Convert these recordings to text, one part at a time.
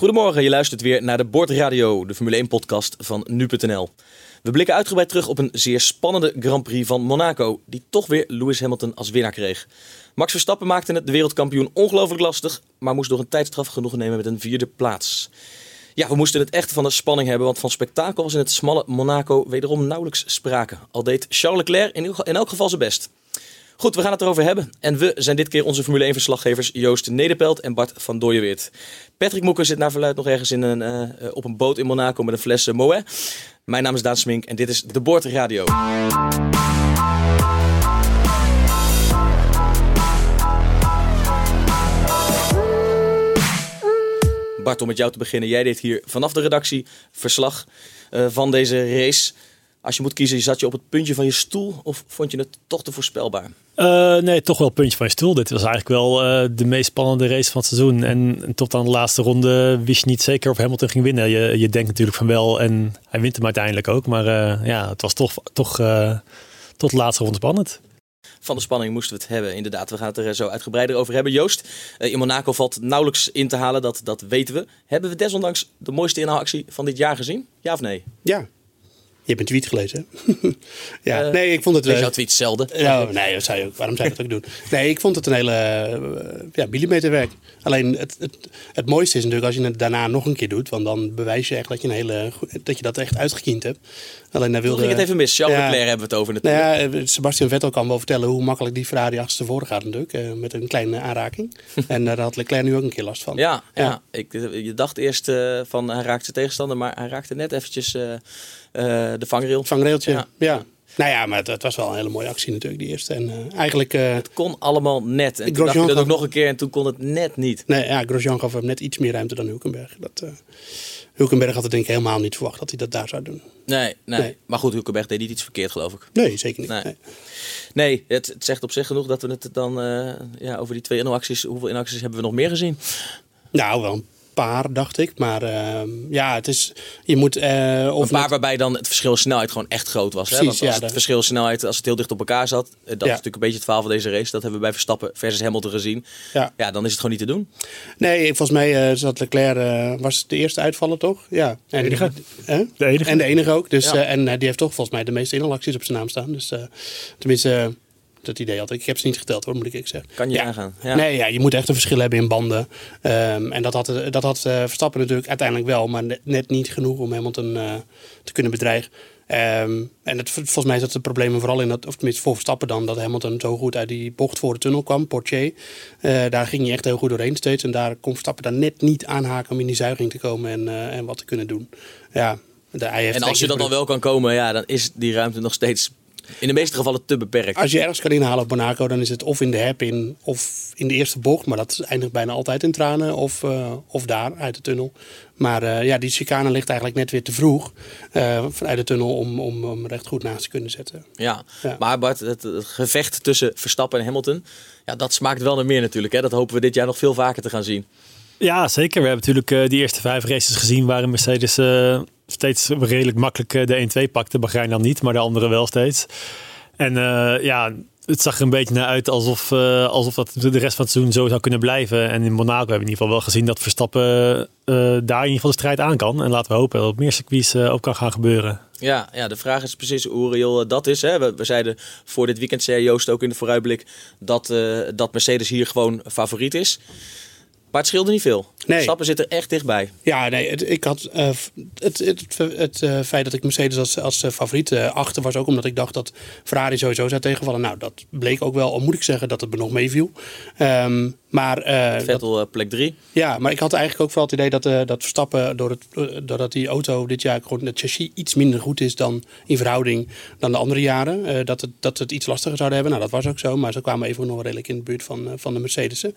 Goedemorgen, je luistert weer naar de Bordradio, de Formule 1-podcast van nu.nl. We blikken uitgebreid terug op een zeer spannende Grand Prix van Monaco, die toch weer Lewis Hamilton als winnaar kreeg. Max Verstappen maakte het de wereldkampioen ongelooflijk lastig, maar moest door een tijdstraf genoegen nemen met een vierde plaats. Ja, we moesten het echt van de spanning hebben, want van spektakel was in het smalle Monaco wederom nauwelijks sprake. Al deed Charles Leclerc in, in elk geval zijn best. Goed, we gaan het erover hebben. En we zijn dit keer onze Formule 1-verslaggevers Joost Nederpelt en Bart van Dooyeweert. Patrick Moeker zit naar verluid nog ergens in een, uh, op een boot in Monaco met een fles uh, Moet. Mijn naam is Daan Smink en dit is De Boord Radio. Bart, om met jou te beginnen. Jij deed hier vanaf de redactie verslag van deze race. Als je moet kiezen, zat je op het puntje van je stoel of vond je het toch te voorspelbaar? Uh, nee, toch wel het puntje van je stoel. Dit was eigenlijk wel uh, de meest spannende race van het seizoen. En, en, tot aan de laatste ronde wist je niet zeker of Hamilton ging winnen. Je, je denkt natuurlijk van wel en hij wint hem uiteindelijk ook. Maar uh, ja, het was toch, toch tot de laatste ronde spannend. Van de spanning moesten we het hebben, inderdaad. We gaan het er zo uitgebreider over hebben. Joost, in Monaco valt nauwelijks in te halen, dat, dat weten we. Hebben we desondanks de mooiste inhaalactie van dit jaar gezien? Ja of nee? Ja, je hebt een tweet gelezen. ja, uh, nee, ik vond het. Lees jouw tweet zelden? Nou, nee, dat zou je ook. Waarom zou je dat ook doen? Nee, ik vond het een hele uh, ja, millimeterwerk. Alleen het, het, het mooiste is natuurlijk als je het daarna nog een keer doet, want dan bewijs je echt dat je een hele dat je dat echt uitgekiend hebt. Alleen daar wilde. Toen ging het even mis. Charles ja, Leclerc hebben we het over natuurlijk. Nou ja, Sebastian Vettel kan wel vertellen hoe makkelijk die Ferrari achterstevoren gaat natuurlijk, met een kleine aanraking. en daar had Leclerc nu ook een keer last van. Ja, ja. ja. Ik, je dacht eerst van hij raakte zijn tegenstander, maar hij raakte net eventjes uh, de vangrail. Vangrailtje, ja. ja. Nou ja, maar het, was wel een hele mooie actie natuurlijk, die eerste. En uh, eigenlijk... Uh, het kon allemaal net. En toen dacht je dat ook nog een keer en toen kon het net niet. Nee, ja, Grosjean gaf hem net iets meer ruimte dan Hulkenberg. Dat, uh, Hulkenberg had het denk ik helemaal niet verwacht dat hij dat daar zou doen. Nee, nee. nee. maar goed, Hulkenberg deed niet iets verkeerd geloof ik. Nee, zeker niet. Nee, nee. nee het, het, zegt op zich genoeg dat we het dan ja, over die twee inacties, hoeveel inacties hebben we nog meer gezien? Nou, wel een paar, dacht ik. Maar uh, ja, het is. Je moet. Uh, of een paar waarbij dan het verschil snelheid gewoon echt groot was. Precies, hè? Want als ja, het verschil snelheid, als het heel dicht op elkaar zat. Dat ja. is natuurlijk een beetje het verhaal van deze race. Dat hebben we bij Verstappen versus Hamilton gezien. Ja, ja dan is het gewoon niet te doen. Nee, volgens mij uh, zat Leclerc. was de eerste uitvallen toch? Ja. En de enige. de enige. En de enige ook. Dus, en die heeft toch volgens mij de meeste inhalacties op zijn naam staan. Dus tenminste. Dat idee had ik. Ik heb ze niet geteld hoor, moet ik zeggen. Kan je ja. aangaan. Ja. Nee, ja, je moet echt een verschil hebben in banden. Um, en dat had, dat had uh, Verstappen natuurlijk uiteindelijk wel, maar net niet genoeg om Hamilton uh, te kunnen bedreigen. Um, en het, volgens mij is dat het probleem vooral in dat, of tenminste voor Verstappen dan, dat Hamilton zo goed uit die bocht voor de tunnel kwam, Portier. Uh, daar ging hij echt heel goed doorheen steeds. En daar kon Verstappen dan net niet aanhaken om in die zuiging te komen en, en wat te kunnen doen. Ja, heeft en als je dat dan wel kan komen, ja, dan is die ruimte nog steeds in de meeste gevallen te beperkt. Als je ergens kan inhalen op Monaco, dan is het of in de hairpin of in de eerste bocht. Maar dat eindigt bijna altijd in tranen. Of, uh, of daar, uit de tunnel. Maar uh, ja, die chicane ligt eigenlijk net weer te vroeg uh, vanuit de tunnel om, om, om recht goed naast te kunnen zetten. Ja, ja. maar Bart, het, het, gevecht tussen Verstappen en Hamilton, ja, dat smaakt wel naar meer natuurlijk. Hè? Dat hopen we dit jaar nog veel vaker te gaan zien. Ja, zeker. We hebben natuurlijk die eerste vijf races gezien waarin Mercedes steeds redelijk makkelijk eh, de 1-2 pakte. Bahrein dan niet, maar de andere wel steeds. En uh, ja, het zag er een beetje naar uit alsof, uh, alsof dat de rest van het seizoen zo zou kunnen blijven. En in Monaco hebben we in ieder geval wel gezien dat Verstappen daar in ieder geval de strijd aan kan. En laten we hopen dat meer circuits ook kan gaan gebeuren. Ja, ja, de vraag is precies reëel dat is. Hè? We, we, zeiden voor dit weekend, zei Joost ook in de vooruitblik, dat, dat Mercedes hier gewoon favoriet is. Maar het scheelde niet veel. Nee. Stappen zit er echt dichtbij. Ja, nee, het, ik had, uh, het, het, het uh, feit dat ik Mercedes als, als uh, favoriet achter was ook omdat ik dacht dat Ferrari sowieso zou tegenvallen. Nou, dat bleek ook wel, al moet ik zeggen dat het me nog meeviel. Um, maar, Vettel dat, plek 3. Ja, maar ik had eigenlijk ook wel het idee dat, dat Verstappen, door het, doordat die auto dit jaar gewoon het chassis iets minder goed is dan in verhouding dan de andere jaren, dat, het, dat het iets lastiger zouden hebben. Nou, dat was ook zo, maar ze kwamen even nog redelijk in de buurt van, van de Mercedes'en.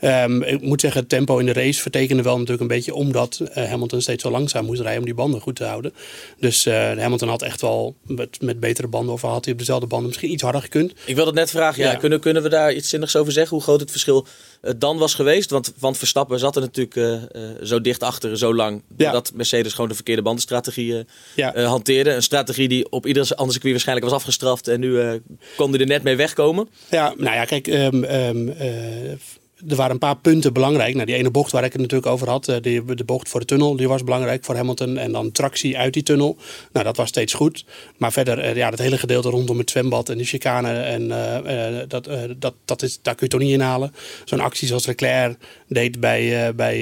Um, ik moet zeggen, zeggen, het tempo in de race vertekende wel natuurlijk een beetje omdat uh, Hamilton steeds zo langzaam moest rijden om die banden goed te houden. Dus uh, Hamilton had echt wel met, met betere banden, of had hij op dezelfde banden misschien iets harder gekund. Ik wilde het net vragen, ja, Kunnen, kunnen we daar iets zinnigs over zeggen? Hoe groot het verschil uh, dan was geweest? Want, want Verstappen zat er natuurlijk zo dicht achter, zo lang, ja. dat Mercedes gewoon de verkeerde bandenstrategie hanteerde. Een strategie die op ieder ander circuit waarschijnlijk was afgestraft en nu kon hij er net mee wegkomen. Ja, nou ja, kijk, um, um, er waren een paar punten belangrijk. Nou, die ene bocht waar ik het natuurlijk over had, eh, die, de bocht voor de tunnel, die was belangrijk voor Hamilton. En dan tractie uit die tunnel. Nou, dat was steeds goed. Maar verder, eh, ja, dat hele gedeelte rondom het zwembad en de chicane, en, uh, dat, dat, dat is, daar kun je toch niet inhalen. Zo'n actie zoals Leclerc deed bij, bij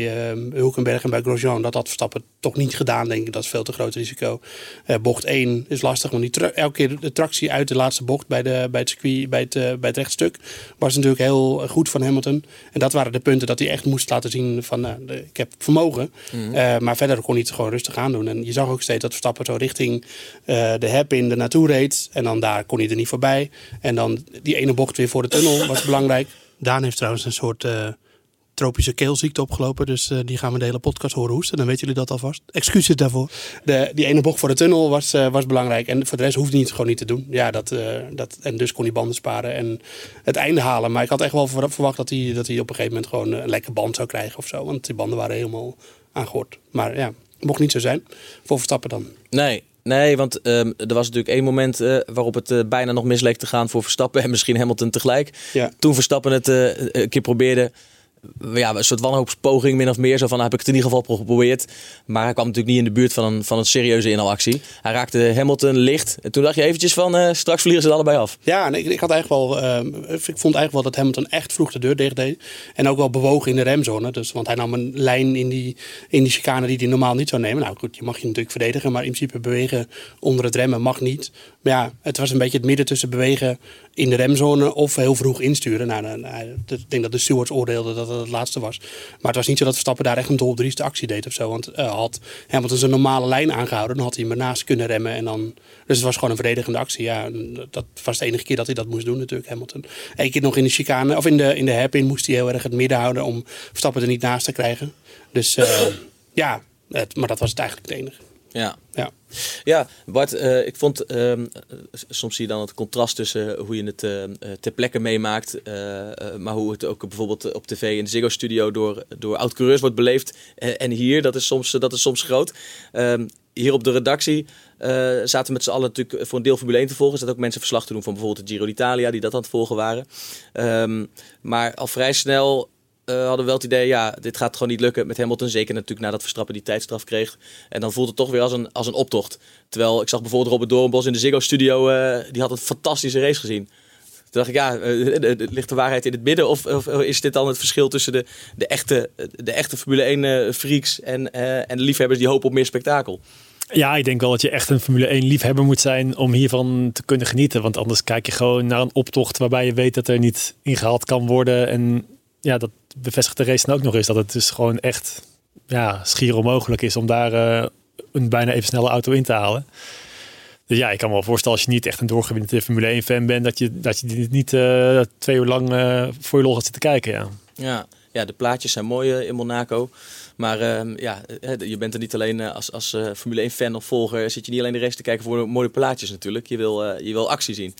Hulkenberg en bij Grosjean, dat had Verstappen toch niet gedaan, denk ik. Dat is veel te groot risico. bocht 1 is lastig, want die elke keer de tractie uit de laatste bocht bij, de, bij het circuit, bij het, bij het rechtstuk, was natuurlijk heel goed van Hamilton. En dat waren de punten dat hij echt moest laten zien van uh, ik heb vermogen. Mhm. Eh, maar verder kon hij het gewoon rustig aan doen. En je zag ook steeds dat Verstappen zo richting uh, de hairpin er naartoe reed. En dan daar kon hij er niet voorbij. En dan die ene bocht weer voor de tunnel was belangrijk. Daan heeft trouwens een soort tropische keelziekte opgelopen. Dus uh, die gaan we de hele podcast horen hoesten. Dan weten jullie dat alvast. Excuses daarvoor. De, die ene bocht voor de tunnel was, uh, was belangrijk. En voor de rest hoefde hij het gewoon niet te doen. Ja, dat, uh, dat, en dus kon hij banden sparen en het einde halen. Maar ik had echt wel verwacht dat hij, dat hij op een gegeven moment gewoon een lekker band zou krijgen of zo. Want die banden waren helemaal aangehord. Maar ja, mocht niet zo zijn. Voor Verstappen dan. Nee, Nee, want um, er was natuurlijk één moment uh, waarop het uh, bijna nog misleek te gaan voor Verstappen en misschien Hamilton tegelijk. Ja. Toen Verstappen het uh, een keer probeerde, ja, een soort wanhoopspoging min of meer. Zo van, nou, heb ik het in ieder geval geprobeerd. Maar hij kwam natuurlijk niet in de buurt van een, van een serieuze inhalactie. Hij raakte Hamilton licht. En toen dacht je eventjes van, uh, straks vliegen ze allebei af. Ja, ik, had eigenlijk wel, uh, ik vond eigenlijk wel dat Hamilton echt vroeg de deur dicht deed. En ook wel bewogen in de remzone. Dus, want hij nam een lijn in die, in die chicane die hij normaal niet zou nemen. Nou goed, je mag je natuurlijk verdedigen. Maar in principe bewegen onder het remmen mag niet. Maar ja, het was een beetje het midden tussen bewegen in de remzone of heel vroeg insturen. Nou, nou, nou ik denk dat de stewards oordeelden dat het het laatste was. Maar het was niet zo dat Verstappen daar echt een doldrieste actie deed of zo. Want uh, had Hamilton zijn normale lijn aangehouden, dan had hij hem ernaast kunnen remmen. En dan, dus het was gewoon een verdedigende actie. Ja, dat was de enige keer dat hij dat moest doen natuurlijk, Hamilton. Eén keer nog in de chicane, of in de, in de hairpin moest hij heel erg het midden houden om Verstappen er niet naast te krijgen. Dus uh, ja, het, maar dat was het eigenlijk het enige. Ja. Ja. Ja, Bart, uh, ik vond, uh, soms zie je dan het contrast tussen hoe je het uh, ter plekke meemaakt, maar hoe het ook bijvoorbeeld op tv in de Ziggo Studio door, door oud-coureurs wordt beleefd. en hier, dat is soms, dat is soms groot. Ehm, hier op de redactie zaten we met z'n allen natuurlijk voor een deel Formule 1 te volgen. Er zaten ook mensen verslag te doen van bijvoorbeeld de Giro d'Italia, die dat aan het volgen waren. Um, maar al vrij snel uh, hadden wel het idee, ja, dit gaat gewoon niet lukken met Hamilton. Zeker natuurlijk nadat Verstappen die tijdstraf kreeg. En dan voelt het toch weer als een, als een optocht. Terwijl ik zag bijvoorbeeld Robert Doornbos in de Ziggo Studio, uh, die had een fantastische race gezien. Toen dacht ik, ja, uh, ligt de waarheid in het midden? Of, of, is dit dan het verschil tussen de, de, echte, de echte Formule 1 freaks en, en de liefhebbers die hopen op meer spektakel? Ja, ik denk wel dat je echt een Formule 1 liefhebber moet zijn om hiervan te kunnen genieten. Want anders kijk je gewoon naar een optocht waarbij je weet dat er niet ingehaald kan worden. En ja, dat bevestigt de race dan ook nog eens dat het dus gewoon echt ja, schier onmogelijk is om daar uh, een bijna even snelle auto in te halen. Dus ja, ik kan me wel voorstellen als je niet echt een doorgewinterde Formule 1 fan bent, dat je, dat je dit niet uh, twee uur lang uh, voor je lol gaat zitten kijken. Ja. Ja, ja, de plaatjes zijn mooi in Monaco. Maar uh, ja, je bent er niet alleen als, als Formule 1 fan of volger, zit je niet alleen de race te kijken voor mooie plaatjes natuurlijk. Je wil, je wil actie zien.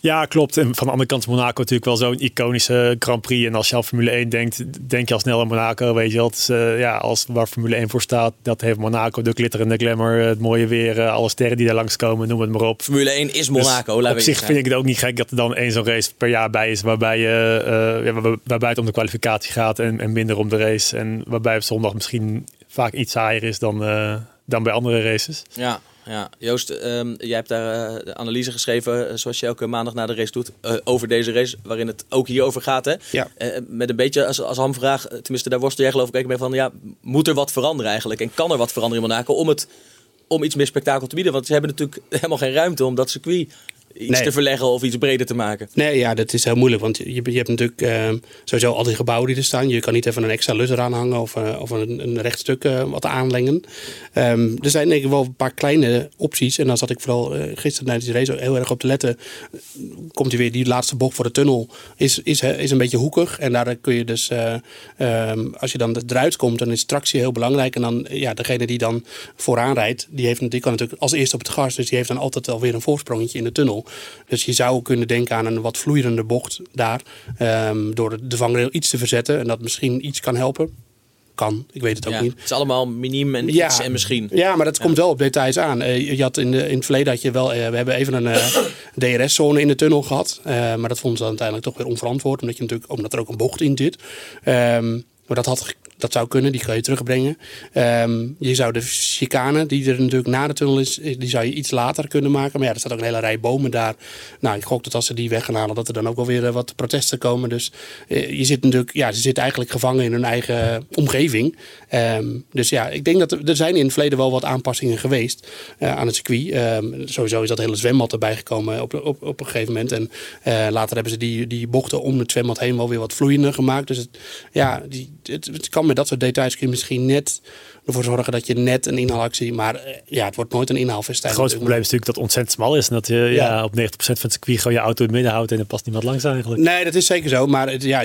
Ja, klopt. En van de andere kant is Monaco natuurlijk wel zo'n iconische Grand Prix. En als je aan Formule 1 denkt, denk je al snel aan Monaco. Weet je wel, is, uh, ja, als, waar Formule 1 voor staat, dat heeft Monaco. De glitter en de glamour, het mooie weer, uh, alle sterren die daar langskomen, noem het maar op. Formule 1 is Monaco. Dus op zich vind ik het ook niet gek dat er dan één zo'n race per jaar bij is. Waarbij, je, uh, ja, waarbij het om de kwalificatie gaat en, en minder om de race. En waarbij op zondag misschien vaak iets saaier is dan, dan bij andere races. Ja, ja. Joost, um, jij hebt daar uh, de analyse geschreven, uh, zoals je elke maandag na de race doet, uh, over deze race, waarin het ook hierover gaat. Hè? Ja. met een beetje als, als hamvraag, tenminste daar worstel jij geloof ik mee van, ja, moet er wat veranderen eigenlijk? En kan er wat veranderen in Monaco om, het, om iets meer spektakel te bieden? Want ze hebben natuurlijk helemaal geen ruimte om dat circuit iets Nee. te verleggen of iets breder te maken. Nee, ja, dat is heel moeilijk. Want je, je hebt natuurlijk eh, sowieso al die gebouwen die er staan. Je kan niet even een extra lus eraan hangen of, eh, of een, een rechtstuk eh, wat aanlengen. Ehm, er zijn denk ik wel een paar kleine opties. En dan zat ik vooral eh, gisteren tijdens die race heel erg op te letten. Komt hij weer, die laatste bocht voor de tunnel is, is, is een beetje hoekig. En daar kun je dus, eh, ehm, als je dan eruit komt, dan is tractie heel belangrijk. En dan, ja, degene die dan vooraan rijdt, die, heeft, die kan natuurlijk als eerste op het gas. Dus die heeft dan altijd alweer een voorsprongetje in de tunnel. Dus je zou kunnen denken aan een wat vloeiende bocht daar. ehm, door de, vangrail iets te verzetten. En dat misschien iets kan helpen. Kan, ik weet het ook Ja, niet. het is allemaal miniem en Ja. iets en misschien. Ja, maar dat komt wel op details aan. Eh, je had in, de, in het verleden had je wel, eh, we hebben even een eh, DRS-zone in de tunnel gehad. Eh, maar dat vonden ze uiteindelijk toch weer onverantwoord. Omdat, je natuurlijk, omdat er ook een bocht in zit. Ehm, maar dat, had, dat zou kunnen, die kan je terugbrengen. Ehm, je zou de chicane, die er natuurlijk na de tunnel is, eh, die zou je iets later kunnen maken. Maar ja, er staat ook een hele rij bomen daar. Nou, ik gok dat als ze die weg gaan halen, dat er dan ook wel weer eh, wat protesten komen. Dus eh, je zit natuurlijk, ja, ze zitten eigenlijk gevangen in hun eigen omgeving. Ehm, dus ja, ik denk dat er, er zijn in het verleden wel wat aanpassingen geweest eh, aan het circuit. Ehm, sowieso is dat hele zwembad erbij gekomen op, op, op een gegeven moment. En later hebben ze die, die bochten om het zwembad heen wel weer wat vloeiender gemaakt. Dus ja, die, het, het kan met dat soort details kun je misschien net ervoor zorgen dat je net een inhaalactie... Maar eh, ja, het wordt nooit een inhaalfestijn. Het grootste probleem is natuurlijk dat het ontzettend smal is. En dat je ja. Ja. op 90% van het circuit gewoon je auto in het midden houdt. En er past niemand langs eigenlijk. Nee, dat is zeker zo. Maar het, ja,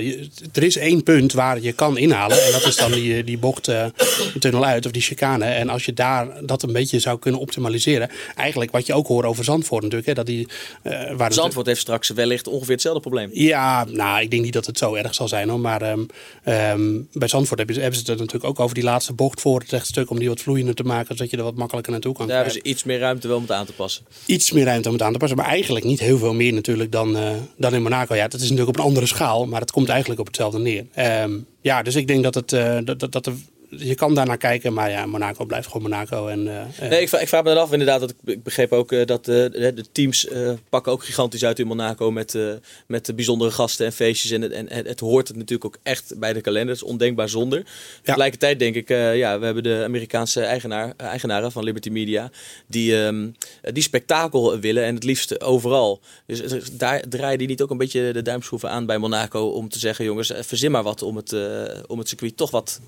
er is één punt waar je kan inhalen. En dat is dan die, die bocht eh, de tunnel uit of die chicane. En als je daar dat een beetje zou kunnen optimaliseren. Eigenlijk wat je ook hoort over Zandvoort natuurlijk. Hè, dat die, eh, waar het- Zandvoort heeft straks wellicht ongeveer hetzelfde probleem. Ja, nou, ik denk niet dat het zo erg zal zijn hoor. Maar ehm, ehm, bij Zandvoort hebben ze, hebben ze het natuurlijk ook over die laatste bocht voor het rechtstuk. Om die wat vloeiender te maken, zodat je er wat makkelijker naartoe kan Daar hebben ze iets meer ruimte wel om het aan te passen. Iets meer ruimte om het aan te passen. Maar eigenlijk niet heel veel meer natuurlijk dan, eh, dan in Monaco. Ja, dat is natuurlijk op een andere schaal. Maar het komt eigenlijk op hetzelfde neer. Ehm, ja, dus ik denk dat het... eh, dat, dat, dat er- je kan daar naar kijken, maar ja, Monaco blijft gewoon Monaco. En, eh, eh, Nee, ik, vra- ik vraag me dan af inderdaad. Dat ik, ik begreep ook eh, dat de, teams pakken ook gigantisch uit in Monaco met, met de bijzondere gasten en feestjes. En, het- en, en het hoort het natuurlijk ook echt bij de kalender. Het is ondenkbaar zonder. Tegelijkertijd denk ik, ja, we hebben de Amerikaanse eigenaar, eigenaren van Liberty Media. Die, ehm, die spektakel willen en het liefst overal. Dus eh, daar draaien die niet ook een beetje de duimschroeven aan bij Monaco. Om te zeggen, jongens, verzin maar wat om het, om het circuit toch wat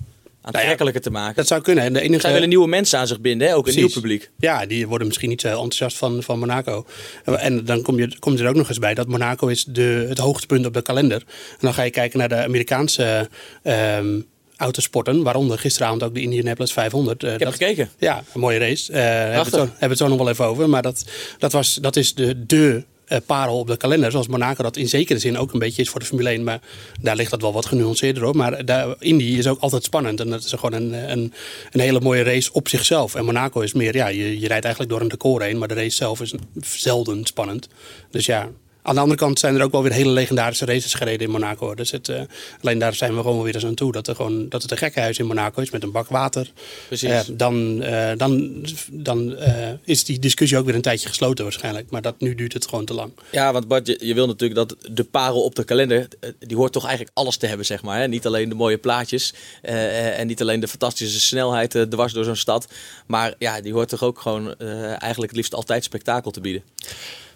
aantrekkelijker te maken. dat zou kunnen. En de enige... Zij willen nieuwe mensen aan zich binden, hè? ook een nieuw publiek. Ja, die worden misschien niet zo enthousiast van, van Monaco. En dan kom je, komt er ook nog eens bij dat Monaco is de, het hoogtepunt op de kalender. En dan ga je kijken naar de Amerikaanse ehm, autosporten, waaronder gisteravond ook de Indianapolis 500. Eh, Ik heb dat, gekeken. ja, een mooie race. Eh hebben, we het zo, hebben we het zo nog wel even over. Maar dat, dat, was, dat is de, de parel op de kalender. Zoals Monaco dat in zekere zin ook een beetje is voor de Formule 1. Maar daar ligt dat wel wat genuanceerder op. Maar daar, Indy is ook altijd spannend. En dat is gewoon een, een, een hele mooie race op zichzelf. En Monaco is meer, ja, je, je rijdt eigenlijk door een decor heen. Maar de race zelf is zelden spannend. Dus ja... Aan de andere kant zijn er ook wel weer hele legendarische races gereden in Monaco. Dus het, eh, alleen daar zijn we gewoon weer eens aan toe. Dat, er gewoon, dat het een gekkenhuis in Monaco is met een bak water. Precies. Eh, dan eh, dan, dan eh, is die discussie ook weer een tijdje gesloten waarschijnlijk. Maar dat, nu duurt het gewoon te lang. Ja, want Bart, je, je wil natuurlijk dat de parel op de kalender, die hoort toch eigenlijk alles te hebben, zeg maar. Hè? Niet alleen de mooie plaatjes en niet alleen de fantastische snelheid dwars door zo'n stad. Maar ja, die hoort toch ook gewoon eigenlijk het liefst altijd spektakel te bieden.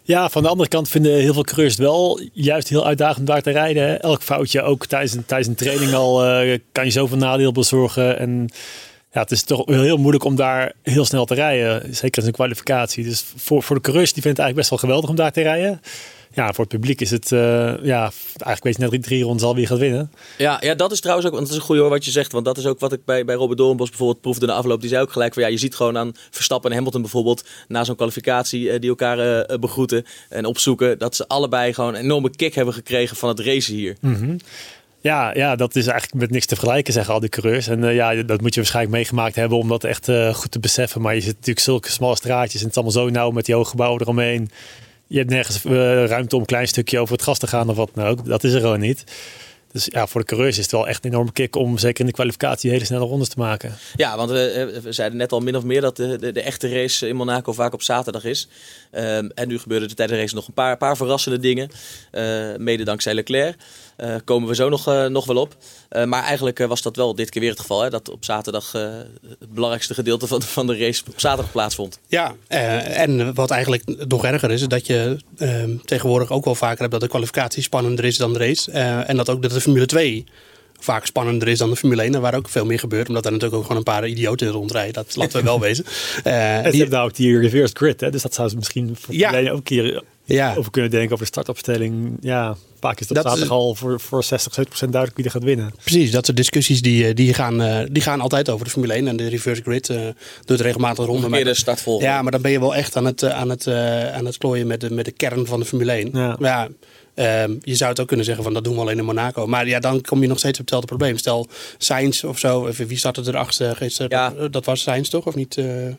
Ja, van de andere kant vinden heel veel coureurs het wel juist heel uitdagend om daar te rijden. Elk foutje, ook tijdens tijdens een training al, eh, kan je zoveel nadeel bezorgen. En ja, het is toch heel moeilijk om daar heel snel te rijden. Zeker in een kwalificatie. Dus voor, voor de coureurs, die vinden het eigenlijk best wel geweldig om daar te rijden. Ja, voor het publiek is het, eh, ja, eigenlijk weet je net drie, drie rondes al wie gaat winnen. Ja, ja, dat is trouwens ook, want dat is een goeie hoor wat je zegt. Want dat is ook wat ik bij, bij Robert Doornbos bijvoorbeeld proefde na afloop. Die zei ook gelijk van ja, je ziet gewoon aan Verstappen en Hamilton bijvoorbeeld na zo'n kwalificatie eh, die elkaar eh, begroeten en opzoeken. Dat ze allebei gewoon een enorme kick hebben gekregen van het racen hier. Ja, ja, dat is eigenlijk met niks te vergelijken, zeggen al die coureurs. En ja, dat moet je waarschijnlijk meegemaakt hebben om dat echt goed te beseffen. Maar je zit natuurlijk zulke smalle straatjes en het is allemaal zo nauw met die hoge gebouwen eromheen. Je hebt nergens eh, ruimte om een klein stukje over het gas te gaan of wat dan ook. Dat is er gewoon niet. Dus ja, voor de coureurs is het wel echt een enorme kick om zeker in de kwalificatie hele snelle rondes te maken. Ja, want we, we zeiden net al min of meer dat de, de, de echte race in Monaco vaak op zaterdag is. Um, en nu gebeurde er tijdens de race nog een paar, paar verrassende dingen. Uh, mede dankzij Leclerc. Uh, komen we zo nog, uh, nog wel op. Maar eigenlijk was dat wel dit keer weer het geval. Hè, dat op zaterdag het belangrijkste gedeelte van, van de race op zaterdag plaatsvond. Ja, en wat eigenlijk nog erger is, is dat je ehm, tegenwoordig ook wel vaker hebt dat de kwalificatie spannender is dan de race. en dat ook dat de Formule 2 vaak spannender is dan de Formule 1. En waar ook veel meer gebeurt. Omdat er natuurlijk ook gewoon een paar idioten in rondrijden. Dat laten we wel wezen. Uh, en die hebben daar ook die reverse grid. Hè? Dus dat zou ze misschien voor ja. ook een keer ja. over kunnen denken. Over de startopstelling. Ja, vaak is dat, dat zaterdag al voor, voor 60, 70 procent duidelijk wie er gaat winnen. Precies, dat soort discussies die, die, gaan, die gaan altijd over de Formule 1. En de reverse grid uh, doet regelmatig ronde. Meer de startvolgende. Ja, maar dan ben je wel echt aan het, aan het, uh, aan het klooien met de, met de kern van de Formule 1. Ja. ja Um, je zou het ook kunnen zeggen van dat doen we alleen in Monaco. Maar ja, dan kom je nog steeds op hetzelfde probleem. Stel Sainz of zo, wie startte er achter gisteren? Ja. Dat was Sainz toch, of niet? Uh,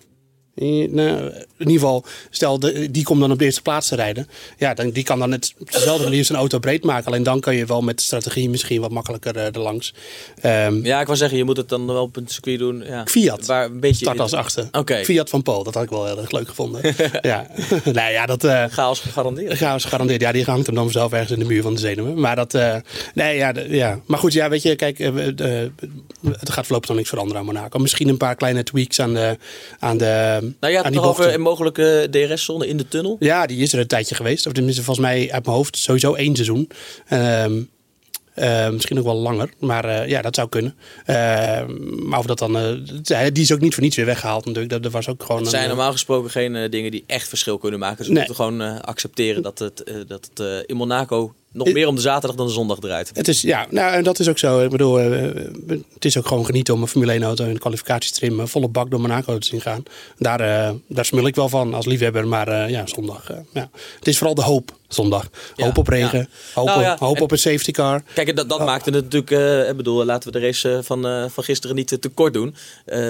in, in ieder geval, stel de, die komt dan op de eerste plaats te rijden. Ja, dan, die kan dan net op dezelfde manier zijn auto breed maken. Alleen dan kan je wel met de strategie misschien wat makkelijker uh, erlangs. Um, ja, ik wou zeggen, je moet het dan wel op een circuit doen. Ja. Fiat. Waar een beetje start als achter. Okay. Fiat van Paul, dat had ik wel heel erg leuk gevonden. ja. nou ja, dat... Uh, chaos gegarandeerd. Chaos gegarandeerd. Ja, die hangt hem dan zelf ergens in de muur van de zenuwen. Maar dat... Nee, ja, ja. Maar goed, ja, weet je, kijk, het gaat voorlopig nog niks veranderen aan Monaco. Misschien een paar kleine tweaks aan de... Aan de nou ja, die over een mogelijke DRS-zone in de tunnel? Ja, die is er een tijdje geweest. Of tenminste, volgens mij uit mijn hoofd sowieso één seizoen. Um, uh, misschien ook wel langer, maar uh, ja, dat zou kunnen. Uh, maar of dat dan. Uh, die is ook niet voor niets weer weggehaald, natuurlijk. Dat, dat was ook gewoon. Het zijn normaal gesproken geen dingen die echt verschil kunnen maken. Ze nee. moeten gewoon accepteren dat het, dat het in Monaco nog meer om de zaterdag dan de zondag draait. Het is, ja, nou, en dat is ook zo. Ik bedoel, het is ook gewoon genieten om een Formule 1 auto in de kwalificatietrim volle bak door Monaco te zien gaan. Daar, daar smul ik wel van als liefhebber, maar ja, zondag. ja. Het is vooral de hoop zondag. Hoop op regen, ja. hoop, nou, ja. hoop op een safety car. Kijk, dat, dat oh. maakte het natuurlijk, uh, ik bedoel, laten we de race van, uh, van gisteren niet te kort doen.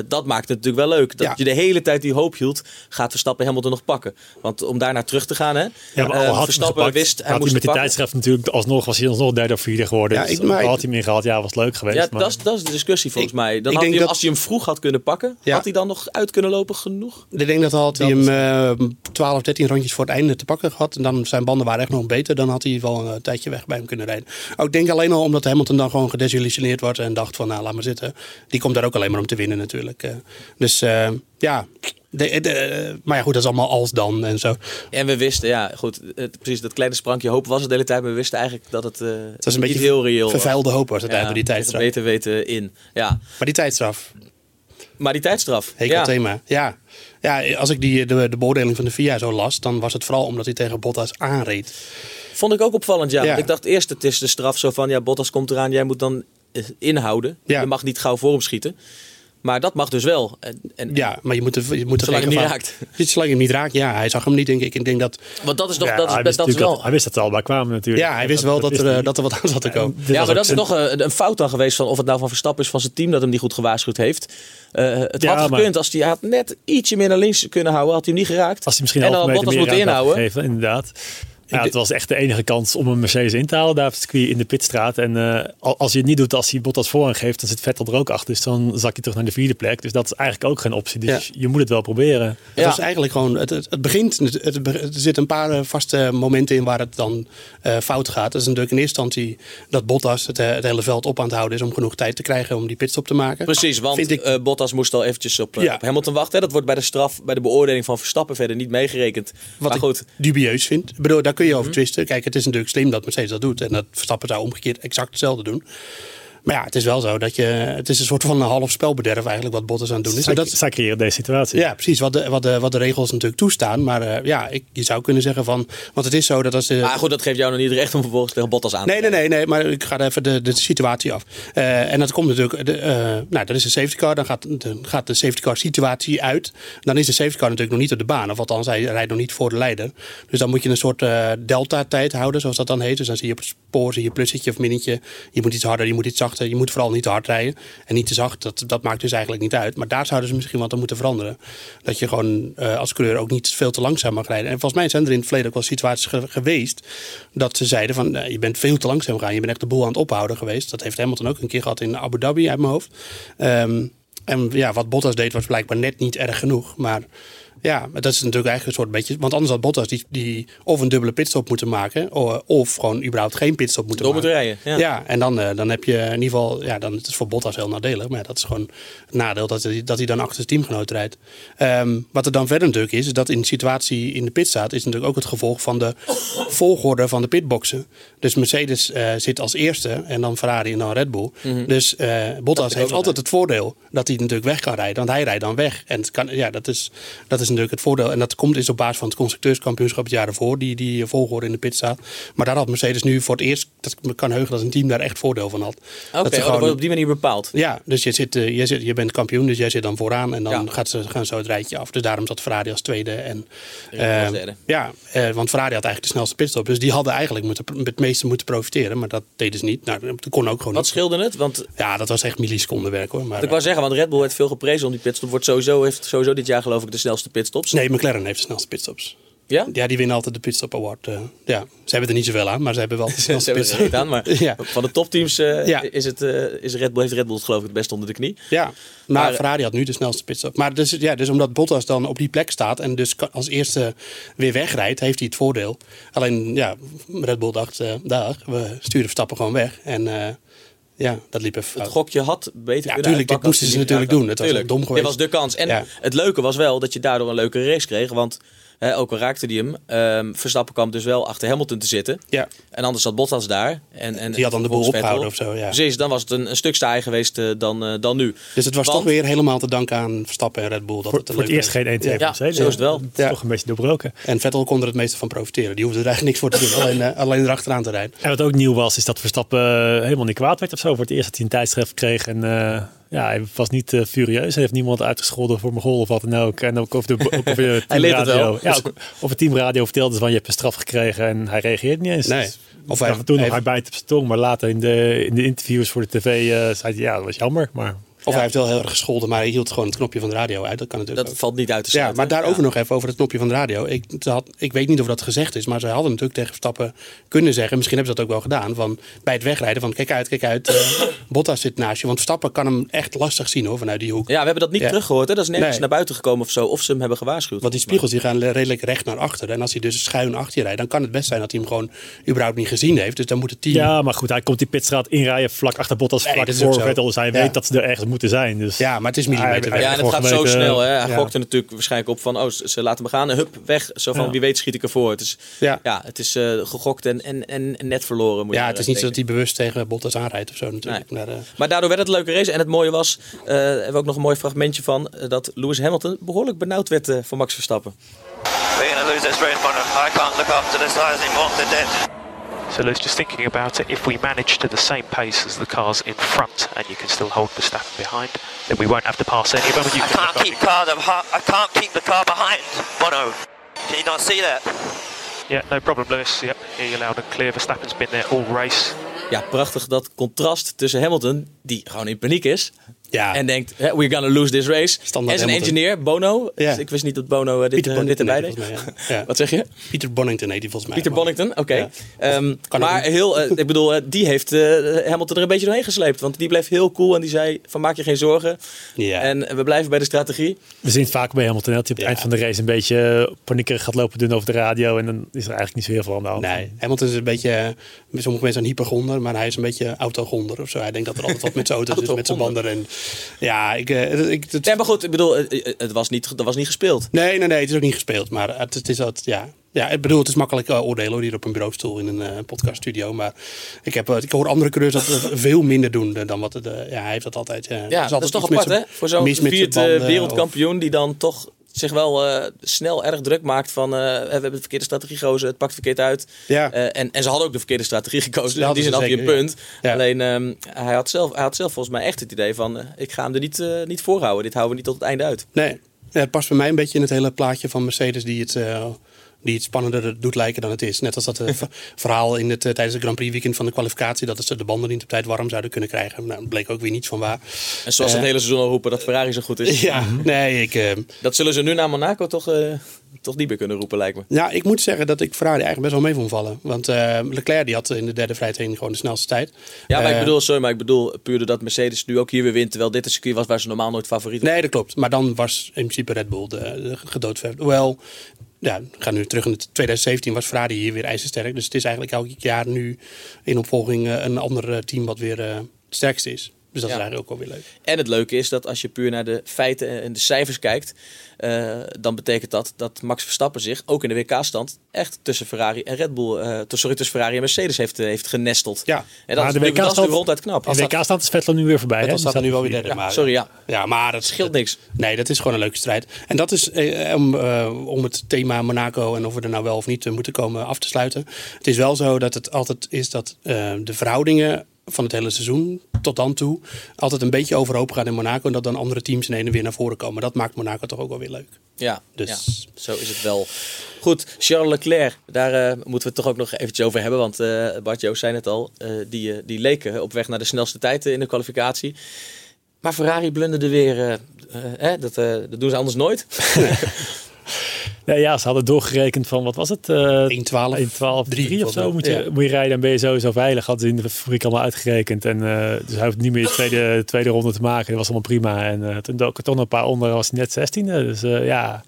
Dat maakte het natuurlijk wel leuk. Dat je de hele tijd die hoop hield, gaat Verstappen Hamilton nog pakken. Want om daar naar terug te gaan, hè. Ja, maar had Verstappen gepakt, wist, hij moest hij met die tijdschrift natuurlijk alsnog, was hij alsnog derde of vierde geworden. Ja, dus ik, maar, had hij hem ingehaald, ja, was leuk geweest. Ja, maar... dat, is, dat is de discussie volgens ik, mij. Dan had hij, dat... als hij hem vroeg had kunnen pakken, had hij dan nog uit kunnen lopen genoeg? Ik denk dat had hij hem 12, 13 rondjes voor het einde te pakken gehad. En dan zijn banden waren echt nog beter dan had hij wel een tijdje weg bij hem kunnen rijden. Ook denk alleen al omdat Hamilton dan gewoon gedesillusioneerd wordt en dacht van nou laat maar zitten. Die komt daar ook alleen maar om te winnen natuurlijk. Eh. Dus uh, ja, de, de, maar ja, goed, dat is allemaal als dan en zo. En we wisten, ja, goed, het, precies dat kleine sprankje hoop was het de hele tijd, maar we wisten eigenlijk dat het, uh, het was een beetje heel reëel vervuilde hoop was het ja, eigenlijk, die tijdstraf. Beter weten in, ja. Maar die tijdstraf. Maar die tijdstraf. Hekel ja. thema, ja. Ja, als ik die, de, de beoordeling van de VIA zo las, dan was het vooral omdat hij tegen Bottas aanreed. Vond ik ook opvallend, ja. ja. Ik dacht eerst, het is de straf zo van, ja, Bottas komt eraan, jij moet dan eh, inhouden. Ja. Je mag niet gauw voor hem schieten. Maar dat mag dus wel. En, en, ja, maar je moet, er, je moet er zolang hem niet raakt. Zolang hem niet raakt, ja. Hij zag hem niet, denk ik. Ik denk dat... Want dat is toch... Ja, dat is, wist dat is wel... hij wist dat al bij kwamen natuurlijk. Ja, hij wist wel dat, dat, er, dat er wat aan zat te komen. Ja, ja maar dat is nog een, een, fout dan geweest van of het nou van Verstappen is van zijn team dat hem niet goed gewaarschuwd heeft. Uh, het ja, had gekund als hij had net ietsje meer naar links kunnen houden, had hij hem niet geraakt. Als hij misschien en dan Bottas moeten inhouden. Inderdaad. Ja, het was echt de enige kans om een Mercedes in te halen daar op het circuit in de pitstraat. En uh, als je het niet doet als hij Bottas voorrang geeft, dan zit Vettel er ook achter. Dus dan zak je terug naar de vierde plek. Dus dat is eigenlijk ook geen optie. Dus je moet het wel proberen. Het was eigenlijk gewoon, het, het, begint, het, er zitten een paar eh, vaste momenten in waar het dan uh, fout gaat. Dat is natuurlijk in eerste instantie dat Bottas het, het, hele veld op aan het houden is om genoeg tijd te krijgen om die pitstop te maken. Precies, want Vind ik, uh, Bottas moest al eventjes op, ja. op Hamilton wachten. Dat wordt bij de straf, bij de beoordeling van Verstappen verder niet meegerekend. Wat maar goed. dubieus vind. Ik bedoel, daar kun je over mhm. twisten. Kijk, het is natuurlijk slim dat Mercedes dat doet. En dat Verstappen zou omgekeerd exact hetzelfde doen. Maar ja, het is wel zo dat je. Het is een soort van een half spelbederf eigenlijk wat Bottas aan het doen is. Zij, dat, zij creëren deze situatie. Ja, precies. Wat de, wat de, wat de regels natuurlijk toestaan. Maar uh, ja, ik, je zou kunnen zeggen van. Want het is zo dat als. De, maar goed, dat geeft jou nog niet recht om vervolgens tegen Bottas aan te Nee, nee, nee, nee. Maar ik ga even de, de situatie af. Uh, en dat komt natuurlijk. De, uh, nou, dat is een safety car. Dan gaat de, gaat de safety car situatie uit. Dan is de safety car natuurlijk nog niet op de baan. Of althans, hij rijdt nog niet voor de leider. Dus dan moet je een soort delta-tijd houden, zoals dat dan heet. Dus dan zie je op het spoor zie je plussetje of minnetje. Je moet iets harder, je moet iets zachter je moet vooral niet te hard rijden en niet te zacht. Dat, dat maakt dus eigenlijk niet uit. Maar daar zouden ze misschien wat aan moeten veranderen. Dat je gewoon uh, als coureur ook niet veel te langzaam mag rijden. En volgens mij zijn er in het verleden ook wel situaties geweest dat ze zeiden van je bent veel te langzaam gaan. Je bent echt de boel aan het ophouden geweest. Dat heeft Hamilton ook een keer gehad in Abu Dhabi uit mijn hoofd. Um, en ja, wat Bottas deed was blijkbaar net niet erg genoeg. Maar ja, dat is natuurlijk eigenlijk een soort beetje. Want anders had Bottas die, die of een dubbele pitstop moeten maken. Of, gewoon überhaupt geen pitstop moeten Door maken. rijden. Ja, ja en dan, uh, dan heb je in ieder geval. Ja, dan het is voor Bottas heel nadelig. Maar ja, dat is gewoon het nadeel dat hij, dat hij dan achter zijn teamgenoot rijdt. Um, wat er dan verder natuurlijk is, is dat in de situatie in de pit staat, is natuurlijk ook het gevolg van de volgorde van de pitboxen. Dus Mercedes uh, zit als eerste en dan Ferrari en dan Red Bull. Mm -hmm. Dus uh, Bottas heeft altijd het voordeel dat hij natuurlijk weg kan rijden. Want hij rijdt dan weg. En het kan, ja, dat is, dat is natuurlijk het voordeel. En dat komt is op basis van het constructeurskampioenschap het jaar ervoor, die, die volgorde in de pit staat. Maar daar had Mercedes nu voor het eerst, dat kan heugen dat een team daar echt voordeel van had. Oké, okay, dat, oh, wordt op die manier bepaald. Ja, dus je, zit, uh, je, zit, je bent kampioen, dus jij zit dan vooraan en dan ja. gaat ze, gaan zo het rijtje af. Dus daarom zat Ferrari als tweede. En, uh, ja, uh, want Ferrari had eigenlijk de snelste pitstop. Dus die hadden eigenlijk moeten, het meeste moeten profiteren, maar dat deden ze niet. Nou, dat kon ook gewoon Wat niet. scheelde het? Want... Ja, dat was echt milliseconden werk hoor. Maar, ik wou zeggen, want Red Bull werd veel geprezen om die pitstop. Wordt sowieso, heeft sowieso dit jaar geloof ik de snelste pitstops. Nee, McLaren heeft de snelste pitstops. Ja? Ja, die winnen altijd de Pitstop Award. Uh, ja, ze hebben er niet zoveel aan, maar ze hebben wel de ze hebben er niet aan, maar ja. van de topteams uh, ja. is het, uh, is Red Bull, heeft Red Bull het geloof ik het best onder de knie. Ja, maar, maar Ferrari had nu de snelste pitstop. Maar dus, ja, dus omdat Bottas dan op die plek staat en dus als eerste weer wegrijdt, heeft hij het voordeel. Alleen, ja, Red Bull dacht, dag, we sturen Verstappen gewoon weg. En ja, dat liep even Het gokje had beter ja, kunnen tuurlijk, dit moesten ze natuurlijk doen. Het was dom geweest. Dit was de kans. En ja. het leuke was wel dat je daardoor een leuke race kreeg. Want He, ook al raakte hij hem. Um, Verstappen kwam dus wel achter Hamilton te zitten. Ja. En anders zat Bottas daar. En, en, die had dan de boel opgehouden of zo. Ja. Precies, dan was het een, een stuk saai geweest uh, dan, uh, dan nu. Dus het was Want, toch weer helemaal te danken aan Verstappen en Red Bull. Dat voor, het voor het eerst geen 1 2 ja, zo is het wel. Ja. Toch een beetje doorbroken. En Vettel kon er het meeste van profiteren. Die hoefde er eigenlijk niks voor te doen. alleen, uh, alleen erachteraan te rijden. En wat ook nieuw was, is dat Verstappen helemaal niet kwaad werd of zo. Voor het eerst dat hij een tijdschrift kreeg. En ja, hij was niet uh, furieus. Hij heeft niemand uitgescholden voor mijn goal of wat dan ook. En ook over de, ook over de teamradio. Ja, ook over teamradio vertelde ze van je hebt een straf gekregen en hij reageert niet eens. Nee. Of hij, toen nog hij bijt op zijn tong, maar later in de, in de interviews voor de tv uh, zei hij ja, dat was jammer. Maar of ja. hij heeft wel heel erg gescholden, maar hij hield gewoon het knopje van de radio uit. Dat kan natuurlijk Dat ook. valt niet uit te sluiten. Ja, maar daarover ja. nog even over het knopje van de radio. Ik, had, ik weet niet of dat gezegd is, maar ze hadden natuurlijk tegen Verstappen kunnen zeggen. Misschien hebben ze dat ook wel gedaan. Van, bij het wegrijden van kijk uit, kijk uit. Uh, Bottas zit naast je. Want Verstappen kan hem echt lastig zien hoor, vanuit die hoek. Ja, we hebben dat niet ja. teruggehoord. Hè? Dat is nergens nee. naar buiten gekomen of zo. Of ze hem hebben gewaarschuwd. Want die spiegels die gaan redelijk recht naar achter. En als hij dus schuin achter je rijdt, dan kan het best zijn dat hij hem gewoon überhaupt niet gezien heeft. Dus dan moet het team... Ja, maar goed, hij komt die pitstraat inrijden vlak achter Bottas, vlak nee, voor Vettel. Dus hij weet dat ze er ergens moeten zijn. Dus. Ja, maar het is millimeter weg. Ja, en het gaat zo snel. Hè. Hij ja. gokte natuurlijk waarschijnlijk op van, oh, ze laten me gaan. Hup, weg. Zo van, ja. wie weet schiet ik ervoor. Het is, ja. Ja, het is uh, gegokt en, en, en net verloren. Moet ja, je het is niet zo dat hij bewust tegen Bottas aanrijdt of zo natuurlijk. Nee. Maar, uh, maar, daardoor werd het een leuke race. En het mooie was, uh, hebben we ook nog een mooi fragmentje van, dat Lewis Hamilton behoorlijk benauwd werd van Max Verstappen. We're going to lose this race, I can't look after this guy as he wants it dead. So Lewis, just thinking about it, if we manage to the same pace as the cars in front and you can still hold Verstappen behind, then we won't have to pass any of them. You I can't keep car I can't keep the car behind. Bono, can you not see that? Yeah, no problem, Lewis. Yep, hear you loud and clear. Verstappen's been there all race. Ja, prachtig dat contrast tussen Hamilton, die gewoon in paniek is, ja. En denkt, we're gonna lose this race. Standaard en zijn engineer, Bono. Ja. Dus ik wist niet dat Bono uh, dit, uh, dit erbij deed. Ja. Wat zeg je? Pieter Bonington heet hij volgens mij. Pieter Bonington, oké. Okay. Ja. Um, maar heel, uh, ik bedoel, die heeft Hamilton er een beetje doorheen gesleept. Want die bleef heel cool en die zei van maak je geen zorgen. Ja. En we blijven bij de strategie. We zien het vaak bij Hamilton. Dat hij op het eind van de race een beetje paniekerig gaat lopen doen over de radio. En dan is er eigenlijk niet zo heel veel aan de hand. Nee, Hamilton is een beetje, sommige mensen een hypergonder. Maar hij is een beetje autogonder of zo. Hij denkt dat er altijd wat met zijn auto's is, met zijn banden. En ja, ik, uh, ik, het... maar goed, ik bedoel, het was niet, dat was niet gespeeld. Nee, nee, nee, het is ook niet gespeeld. Maar het, het is dat, ja. Ja, ik bedoel, het is makkelijk uh, oordelen hoor, hier op een bureaustoel in een uh, podcaststudio. Maar ik, heb, ik hoor andere coureurs dat veel minder doen dan wat het. ja, hij heeft dat altijd. ja, ja dat is toch apart, hè? Voor zo'n vierde wereldkampioen of... die dan toch zich wel uh, snel erg druk maakt van uh, we hebben de verkeerde strategie gekozen, het pakt verkeerd uit. Ja. Uh, en, en ze hadden ook de verkeerde strategie gekozen. Dus in die zin had hij een punt. Ja. Alleen um, hij, had zelf, hij had zelf volgens mij echt het idee van ik ga hem er niet, niet voorhouden. Dit houden we niet tot het einde uit. Nee, ja, het past bij mij een beetje in het hele plaatje van Mercedes die het die het spannender doet lijken dan het is. Net als dat eh, verhaal in het, eh, tijdens het Grand Prix weekend van de kwalificatie... dat ze de banden niet op tijd warm zouden kunnen krijgen. Nou, dat bleek ook weer niets van waar. En zoals ze het hele seizoen al roepen dat Ferrari zo goed is. Ja, nee, ik... eh, Dat zullen ze nu naar Monaco toch, eh, toch niet meer kunnen roepen, lijkt me. Nou, ik moet zeggen dat ik Ferrari eigenlijk best wel mee vond vallen. Want eh, Leclerc die had in de derde vrije training gewoon de snelste tijd. Ja, maar ik Eh, bedoel, sorry, maar ik bedoel puur doordat Mercedes nu ook hier weer wint. Terwijl dit een circuit was waar ze normaal nooit favoriet waren. Nee, dat klopt. Maar dan was in principe Red Bull de, de. Hoewel, ja, we gaan nu terug in het 2017 was Ferrari hier weer ijzersterk. Dus het is eigenlijk elk jaar nu in opvolging eh, een ander eh, team wat weer eh, het sterkste is. Dus dat Ja. is eigenlijk ook wel weer leuk. En het leuke is dat als je puur naar de feiten en de cijfers kijkt, eh, dan betekent dat dat Max Verstappen zich ook in de WK-stand echt tussen Ferrari en Red Bull, to- sorry, tussen Ferrari en Mercedes heeft, eh, heeft genesteld. Ja. En dat, Maar is, de natuurlijk- dat is WK-stand ronduit knap. De WK-stand is Vettel nu weer voorbij. Dat dat Die nu wel staat weer derde. maar, sorry, ja. Ja, maar dat scheelt niks. Nee, dat is gewoon een leuke strijd. En dat is eh, om, om het thema Monaco en of we er nou wel of niet moeten komen af te sluiten. Het is wel zo dat het altijd is dat de verhoudingen van het hele seizoen tot dan toe altijd een beetje overhoop gaan in Monaco. En dat dan andere teams in ene weer naar voren komen. Dat maakt Monaco toch ook wel weer leuk. Ja, Dus- ja, zo is het wel. Goed, Charles Leclerc, daar eh, moeten we het toch ook nog eventjes over hebben. Want eh Bart Joost zei het al, eh, die, die leken op weg naar de snelste tijd in de kwalificatie. Maar Ferrari blunderde weer, eh, dat, dat doen ze anders nooit. Ja, ja, ze hadden doorgerekend van, wat was het? Eh 1-12, 1-12, 3 of zo moet je, Ja. moet je rijden. Dan ben je sowieso veilig. Hadden ze in de fabriek allemaal uitgerekend. En eh, dus hij hoeft niet meer de tweede, tweede ronde te maken. Dat was allemaal prima. En eh, toen dook er toch nog een paar onder. was hij net 16e. Dus eh, ja,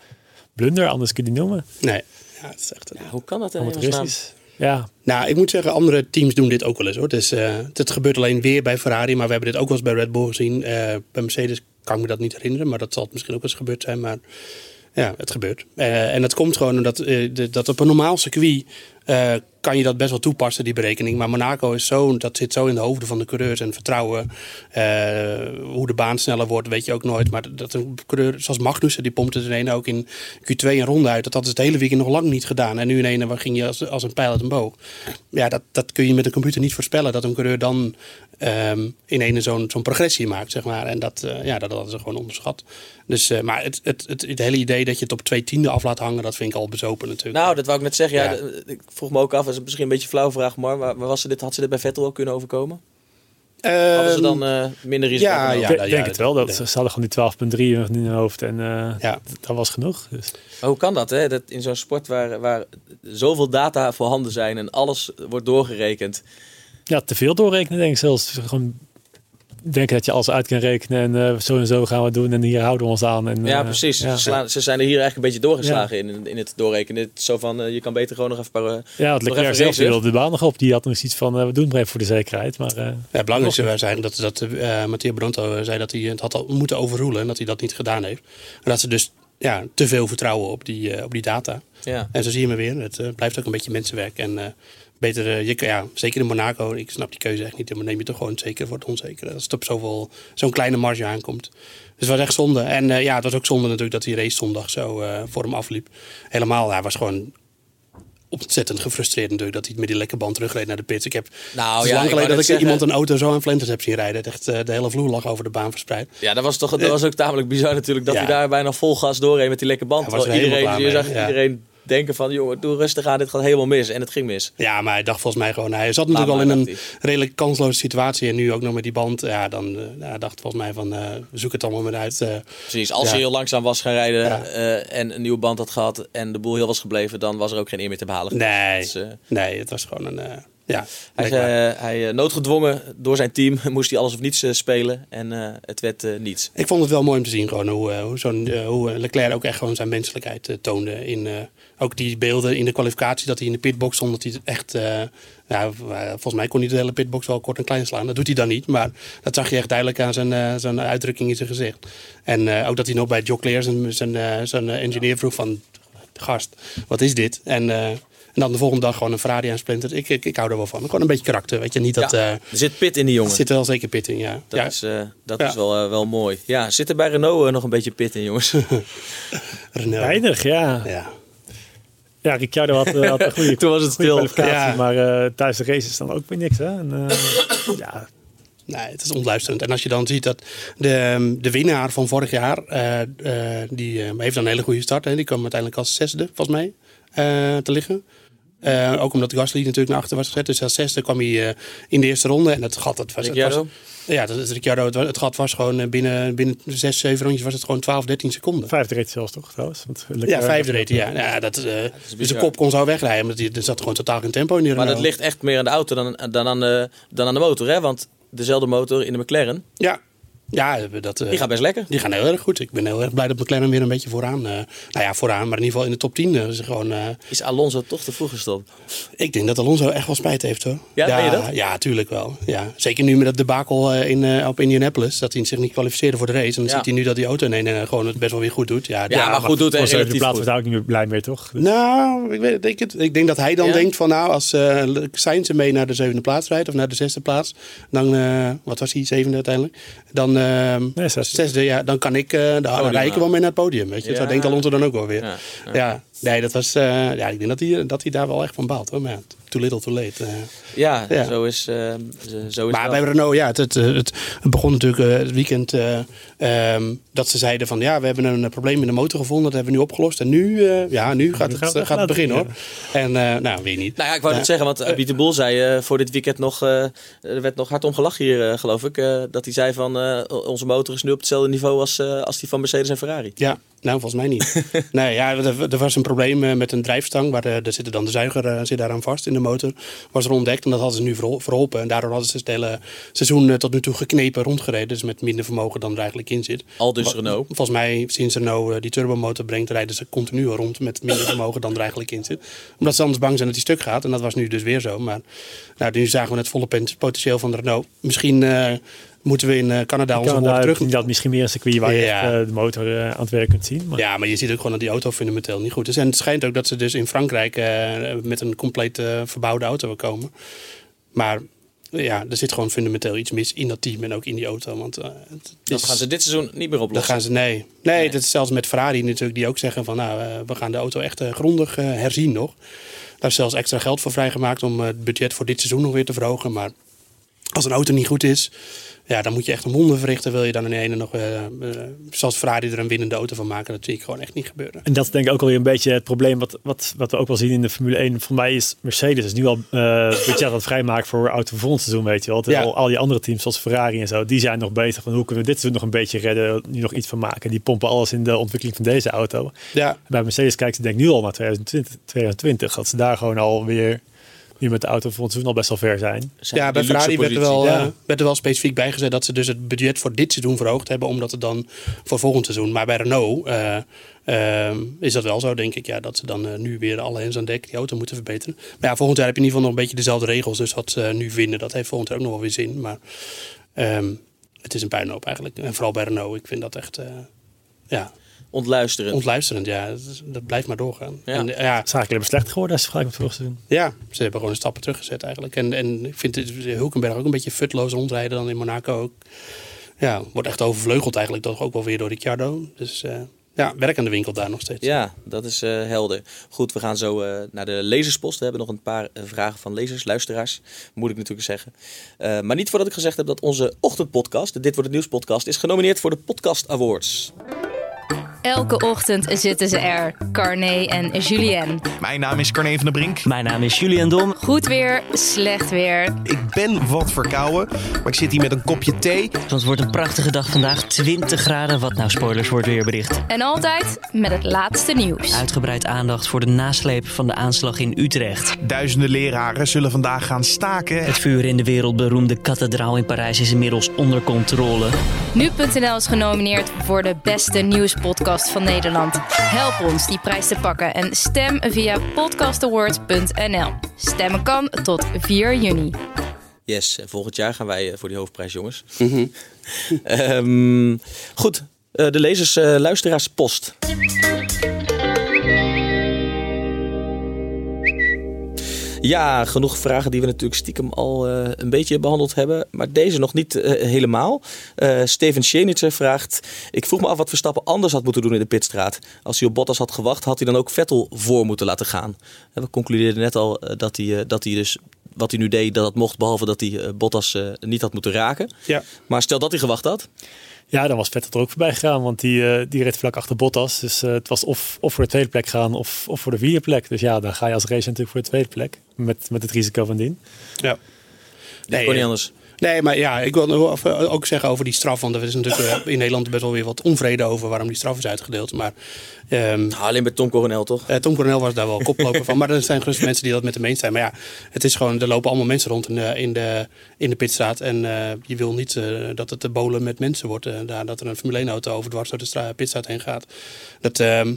blunder, anders kun je niet noemen. Nee, ja, het is echt... een- Ja, hoe kan dat? Amateuristisch. Ja, Nou, ik moet zeggen, andere teams doen dit ook wel eens hoor. Dus, eh, het gebeurt alleen weer bij Ferrari, maar we hebben dit ook wel eens bij Red Bull gezien. Eh, bij Mercedes kan ik me dat niet herinneren, maar dat zal het misschien ook eens gebeurd zijn. Maar ja, het gebeurt. Eh, en dat komt gewoon omdat eh, dat op een normaal circuit eh, kan je dat best wel toepassen, die berekening. Maar Monaco is zo, dat zit zo in de hoofden van de coureurs en vertrouwen. Eh, hoe de baan sneller wordt, weet je ook nooit. Maar dat een coureur zoals Magnussen, die pompte er een ook in Q2 een ronde uit. Dat had ze het hele weekend nog lang niet gedaan. En nu in waar ging je als, als een pijl uit een boog. Ja, dat, dat kun je met een computer niet voorspellen. Dat een coureur dan ehm, in een zo'n zo'n progressie maakt, zeg maar. En dat, eh, ja, dat hadden ze gewoon onderschat. Dus, maar het, het, het, het hele idee dat je het op twee tienden af laat hangen, dat vind ik al bezopen natuurlijk. Nou, dat wou ik net zeggen. Ja, Ja. Vroeg me ook af, dat is misschien een beetje een flauwe vraag, maar, maar was ze dit, had ze dit bij Vettel ook kunnen overkomen? Hadden ze dan eh, minder risico ja, ja. ik dat- denk het wel. Dat, ja. Ze hadden gewoon die 12.3 in hun hoofd. En eh, Ja. dat, dat was genoeg. Dus. Maar hoe kan dat, hè? Dat in zo'n sport waar, waar zoveel data voorhanden zijn en alles wordt doorgerekend. Ja, te veel doorrekenen denk ik zelfs. Gewoon denken dat je alles uit kan rekenen. En eh, zo en zo gaan we het doen. En hier houden we ons aan. En, ja, eh, precies. ja. Ze, slaan- ze zijn er hier eigenlijk een beetje doorgeslagen in, in het doorrekenen. Het is zo van, eh, je kan beter gewoon nog even... paar, Ja, nog Leclerc even zelf wilde de baan nog op. Die had nog eens iets van, eh, we doen het maar even voor de zekerheid. Maar eh, Ja, het belangrijkste was eigenlijk dat, dat eh Mattia Bronto zei dat hij het had al moeten overroelen en dat hij dat niet gedaan heeft. En dat ze dus ja, te veel vertrouwen op die, eh, op die data. Ja. En zo zie je me weer. Het blijft ook een beetje mensenwerk. En eh, beter, eh, je, ja, zeker in Monaco, ik snap die keuze echt niet. Maar neem je toch gewoon zeker voor het onzekere. Als het op zoveel, zo'n kleine marge aankomt. Dus het was echt zonde. En eh, ja, het was ook zonde natuurlijk dat die race zondag zo eh, voor hem afliep. Helemaal, hij was gewoon ontzettend gefrustreerd natuurlijk dat hij met die lekke band terugreed naar de pits. Ik heb Nou, ja, lang geleden dat ik zeggen- iemand een auto zo aan Flenters heb zien rijden. Echt, de hele vloer lag over de baan verspreid. Ja, dat was, toch, dat was ook tamelijk bizar natuurlijk. Dat Ja. hij daar bijna vol gas doorheen met die lekke band. Hij was er iedereen, je zag ja. iedereen denken van, jongen, doe rustig aan. Dit gaat helemaal mis. En het ging mis. Ja, maar hij dacht volgens mij gewoon... Hij zat natuurlijk al in een redelijk kansloze situatie. En nu ook nog met die band. Ja, dan eh, hij dacht volgens mij van... eh zoek het allemaal maar uit. eh. Precies, als Ja. hij heel langzaam was gaan rijden Ja. en een nieuwe band had gehad en de boel heel was gebleven, dan was er ook geen eer meer te behalen. nee, Dus, nee, het was gewoon een... ja, Hij, hij noodgedwongen door zijn team moest hij alles of niets spelen en het werd niets. Ik vond het wel mooi om te zien gewoon hoe, hoe, hoe Leclerc ook echt gewoon zijn menselijkheid toonde. In, ook die beelden in de kwalificatie dat hij in de pitbox stond. Dat hij het echt, eh, ja, eh, volgens mij kon hij de hele pitbox wel kort en klein slaan. Dat doet hij dan niet, maar dat zag je echt duidelijk aan zijn, eh, zijn uitdrukking in zijn gezicht. En eh, ook dat hij nog bij Joe Claire zijn, zijn, zijn engineer vroeg van, gast, wat is dit? En, eh, en dan de volgende dag gewoon een Ferrari aansplintert. Ik, ik, ik hou er wel van. Gewoon een beetje karakter, weet je. Niet dat... ja, eh, er zit pit in die jongen. er zit wel zeker pit in, ja. Dat, ja. is, eh, dat Ja. is wel, wel mooi. Ja, zit er bij Renault nog een beetje pit in, jongens? Renault. weinig, ja. Ja. Ja, Ricciardo had, eh, had een goede, Toen was het stil. Ja. Maar eh, tijdens de race is dan ook weer niks. Hè? En, eh, ja, Nee, het is ontluisterend. En als je dan ziet dat de, de winnaar van vorig jaar, die eh, heeft dan een hele goede start. Hè. Die kwam uiteindelijk als zesde, volgens mij. te liggen. Eh, ook omdat Gasly natuurlijk naar achter was gezet. Dus als zesde kwam hij eh, in de eerste ronde. En het gat, dat was... Het was Ricciardo? ja, dat is Ricciardo. Het, het gat was gewoon eh, binnen, binnen zes, zeven rondjes was het gewoon 12, 13 seconden. Vijfde reed zelfs toch trouwens? Want Ja, vijfde reed ja. ja dat, eh, dus de kop kon zo wegrijden. Omdat hij, er zat gewoon totaal geen tempo in die Maar dat ligt echt meer aan de auto dan, dan, aan, de, dan aan de motor, hè? Want dezelfde motor in de McLaren, Ja, ja dat, eh, die gaat best lekker. die gaan heel erg goed. Ik ben heel erg blij dat McLaren weer een beetje vooraan... eh, nou ja, vooraan, maar in ieder geval in de top 10. eh, is gewoon, eh, Is Alonso toch te vroeg gestopt? ik denk dat Alonso echt wel spijt heeft, hoor. Ja, ja, ben je dat? Ja, tuurlijk wel. Ja. Zeker nu met dat debakel eh, in, eh, op Indianapolis. Dat hij zich niet kwalificeerde voor de race. En dan Ja. ziet hij nu dat die auto ineens eh, gewoon het best wel weer goed doet. Ja, Ja, maar goed doet hij plaats was hij ook niet meer blij mee, toch? Dus- Nou, ik, weet, denk het. ik denk dat hij dan Ja? denkt van nou, als eh Sainz mee naar de zevende plaats rijdt of naar de zesde plaats, dan, eh, wat was hij, zevende uiteindelijk, dan eh, Nee, zesde. ja, dan kan ik, eh dan Podium rij ik halen. wel mee naar het podium, weet je. Ja. Zo denkt Alonso dan ook wel weer. Ja, Ja, nee, dat was, eh, ja, ik denk dat hij, dat hij daar wel echt van baalt hoor, maar too little, too late. eh. Ja, Ja. zo is, eh, zo is Maar bij. Renault, ja, het, het, het, het begon natuurlijk eh, het weekend eh, ehm, dat ze zeiden van ja, we hebben een probleem in de motor gevonden, dat hebben we nu opgelost. En nu, eh, ja, nu gaat Nu het, gaat het gaat het laten beginnen hoor. En eh, nou, weet je niet. Nou ja, ik wou het zeggen, want uh, Pieter Boel zei eh, voor dit weekend nog, eh, er werd nog hard om gelachen hier, eh, geloof ik. eh, dat hij zei van, eh, onze motor is nu op hetzelfde niveau als, eh, als die van Mercedes en Ferrari. Ja, nou volgens mij niet. nee, ja, er, er was een probleem eh, met een drijfstang. Waar de, er zit dan de zuiger eh, zit daaraan vast in de motor. Was er ontdekt en dat hadden ze nu verhol- verholpen. En daardoor hadden ze het hele seizoen eh, tot nu toe geknepen rondgereden. Dus met minder vermogen dan er eigenlijk in zit. Al dus Renault. Volgens mij, sinds Renault eh, die turbomotor brengt, rijden ze continu rond met minder vermogen dan er eigenlijk in zit. Omdat ze anders bang zijn dat die stuk gaat. En dat was nu dus weer zo. Maar nou, nu zagen we het volle potentieel van de Renault. Misschien eh, moeten we in eh, Canada onze Canada terug... dat misschien meer een circuit waar je echt, eh, de motor eh, aan het werk kunt zien. Maar Ja, maar je ziet ook gewoon dat die auto fundamenteel niet goed is. En het schijnt ook dat ze dus in Frankrijk eh, met een compleet eh, verbouwde auto wil komen. Maar ja, er zit gewoon fundamenteel iets mis in dat team en ook in die auto. Want eh, het Dat is- gaan ze dit seizoen niet meer dan oplossen. gaan ze, nee. Nee, dat is zelfs met Ferrari natuurlijk, die ook zeggen van nou, we gaan de auto echt eh, grondig eh, herzien nog. Daar is zelfs extra geld voor vrijgemaakt om het budget voor dit seizoen nog weer te verhogen. Maar als een auto niet goed is, ja, dan moet je echt een wonder verrichten. Wil je dan in de ene nog, eh, eh, zoals Ferrari er een winnende auto van maken? Dat zie ik gewoon echt niet gebeuren. En dat is denk ik ook alweer een beetje het probleem wat, wat, wat we ook wel zien in de Formule 1. Voor mij is Mercedes is nu al eh budget aan het vrijmaken voor auto voor volgend seizoen, weet je wel. Ja. al die andere teams zoals Ferrari en zo, die zijn nog bezig van hoe kunnen we dit seizoen nog een beetje redden, nu nog iets van maken. Die pompen alles in de ontwikkeling van deze auto. Ja, Bij Mercedes kijken ze denk ik nu al naar 2020, 2020 dat ze daar gewoon alweer nu met de auto voor het seizoen al best wel ver zijn. Zijn ja bij Ferrari werd er, wel, Ja. eh, werd er wel specifiek bijgezet dat ze dus het budget voor dit seizoen verhoogd hebben, omdat het dan voor volgend seizoen. Maar bij Renault eh, ehm, is dat wel zo, denk ik, ja, dat ze dan eh, nu weer alle hens aan dek die auto moeten verbeteren. Maar ja, volgend jaar heb je in ieder geval nog een beetje dezelfde regels, dus wat ze nu vinden, dat heeft volgend jaar ook nog wel weer zin. Maar ehm, het is een puinhoop eigenlijk. En vooral bij Renault, ik vind dat echt eh, ja, Ontluisteren. ontluisterend. Ja, dat, is- dat blijft maar doorgaan. Ja. En, ja, Het is eigenlijk alleen maar slechter geworden als je vergelijkt met vorig seizoen. ja, ze hebben gewoon een stappen teruggezet eigenlijk. En, en ik vind het, Hulkenberg ook een beetje futloos rondrijden dan in Monaco ook. Ja, wordt echt overvleugeld eigenlijk toch ook wel weer door Ricciardo. Dus eh, ja, werk aan de winkel daar nog steeds. Ja, dat is eh, helder. Goed, we gaan zo eh, naar de lezerspost. We hebben nog een paar eh, vragen van lezers, luisteraars. Moet ik natuurlijk zeggen. Eh, maar niet voordat ik gezegd heb dat onze ochtendpodcast, de Dit Wordt Het Nieuws podcast, is genomineerd voor de Podcast Awards. Elke ochtend zitten ze er, Carné en Julien. Mijn naam is Carne van der Brink. Mijn naam is Julian Dom. Goed weer, slecht weer. Ik ben wat verkouden, maar ik zit hier met een kopje thee. Want het wordt een prachtige dag vandaag. 20 graden, wat nou spoilers voor het weerbericht. En altijd met het laatste nieuws. Uitgebreid aandacht voor de nasleep van de aanslag in Utrecht. Duizenden leraren zullen vandaag gaan staken. Het vuur in de wereldberoemde kathedraal in Parijs is inmiddels onder controle. Nu.nl is genomineerd voor de beste nieuwspodcast van Nederland. Help ons die prijs te pakken en stem via podcastawards.nl. Stemmen kan tot 4 juni. Yes, en volgend jaar gaan wij eh, voor die hoofdprijs, jongens. Ehm, goed, eh, de lezers, eh, luisteraarspost. Ja, genoeg vragen die we natuurlijk stiekem al eh, een beetje behandeld hebben. Maar deze nog niet eh, helemaal. Eh, Steven Schenitzer vraagt... Ik vroeg me af wat Verstappen anders had moeten doen in de pitstraat. Als hij op Bottas had gewacht, had hij dan ook Vettel voor moeten laten gaan. We concludeerden net al dat, hij, dat hij dus wat hij nu deed, dat dat mocht. Behalve dat hij Bottas niet had moeten raken. Ja. Maar stel dat hij gewacht had. Ja, dan was Vettel er ook voorbij gegaan, want die, eh, die reed vlak achter Bottas. Dus eh, het was of, of voor de tweede plek gaan of, of voor de vierde plek. Dus ja, dan ga je als race natuurlijk voor de tweede plek. Met, met het risico van dien. Ja. Dat kon niet eh, anders. Nee, maar ja, ik wil even ook zeggen over die straf. Want er is natuurlijk eh, in Nederland best wel weer wat onvrede over waarom die straf is uitgedeeld. Maar ehm, Nou, alleen bij Tom Coronel toch? eh, Tom Coronel was daar wel koploper van. Maar er zijn gerust mensen die dat met hem eens zijn. Maar ja, het is gewoon, er lopen allemaal mensen rond in de, in de, in de pitstraat. En eh, je wil niet eh, dat het de bolen met mensen wordt. eh, daar, dat er een Formule 1 auto over dwars door de stra- pitstraat heen gaat. Dat, ehm,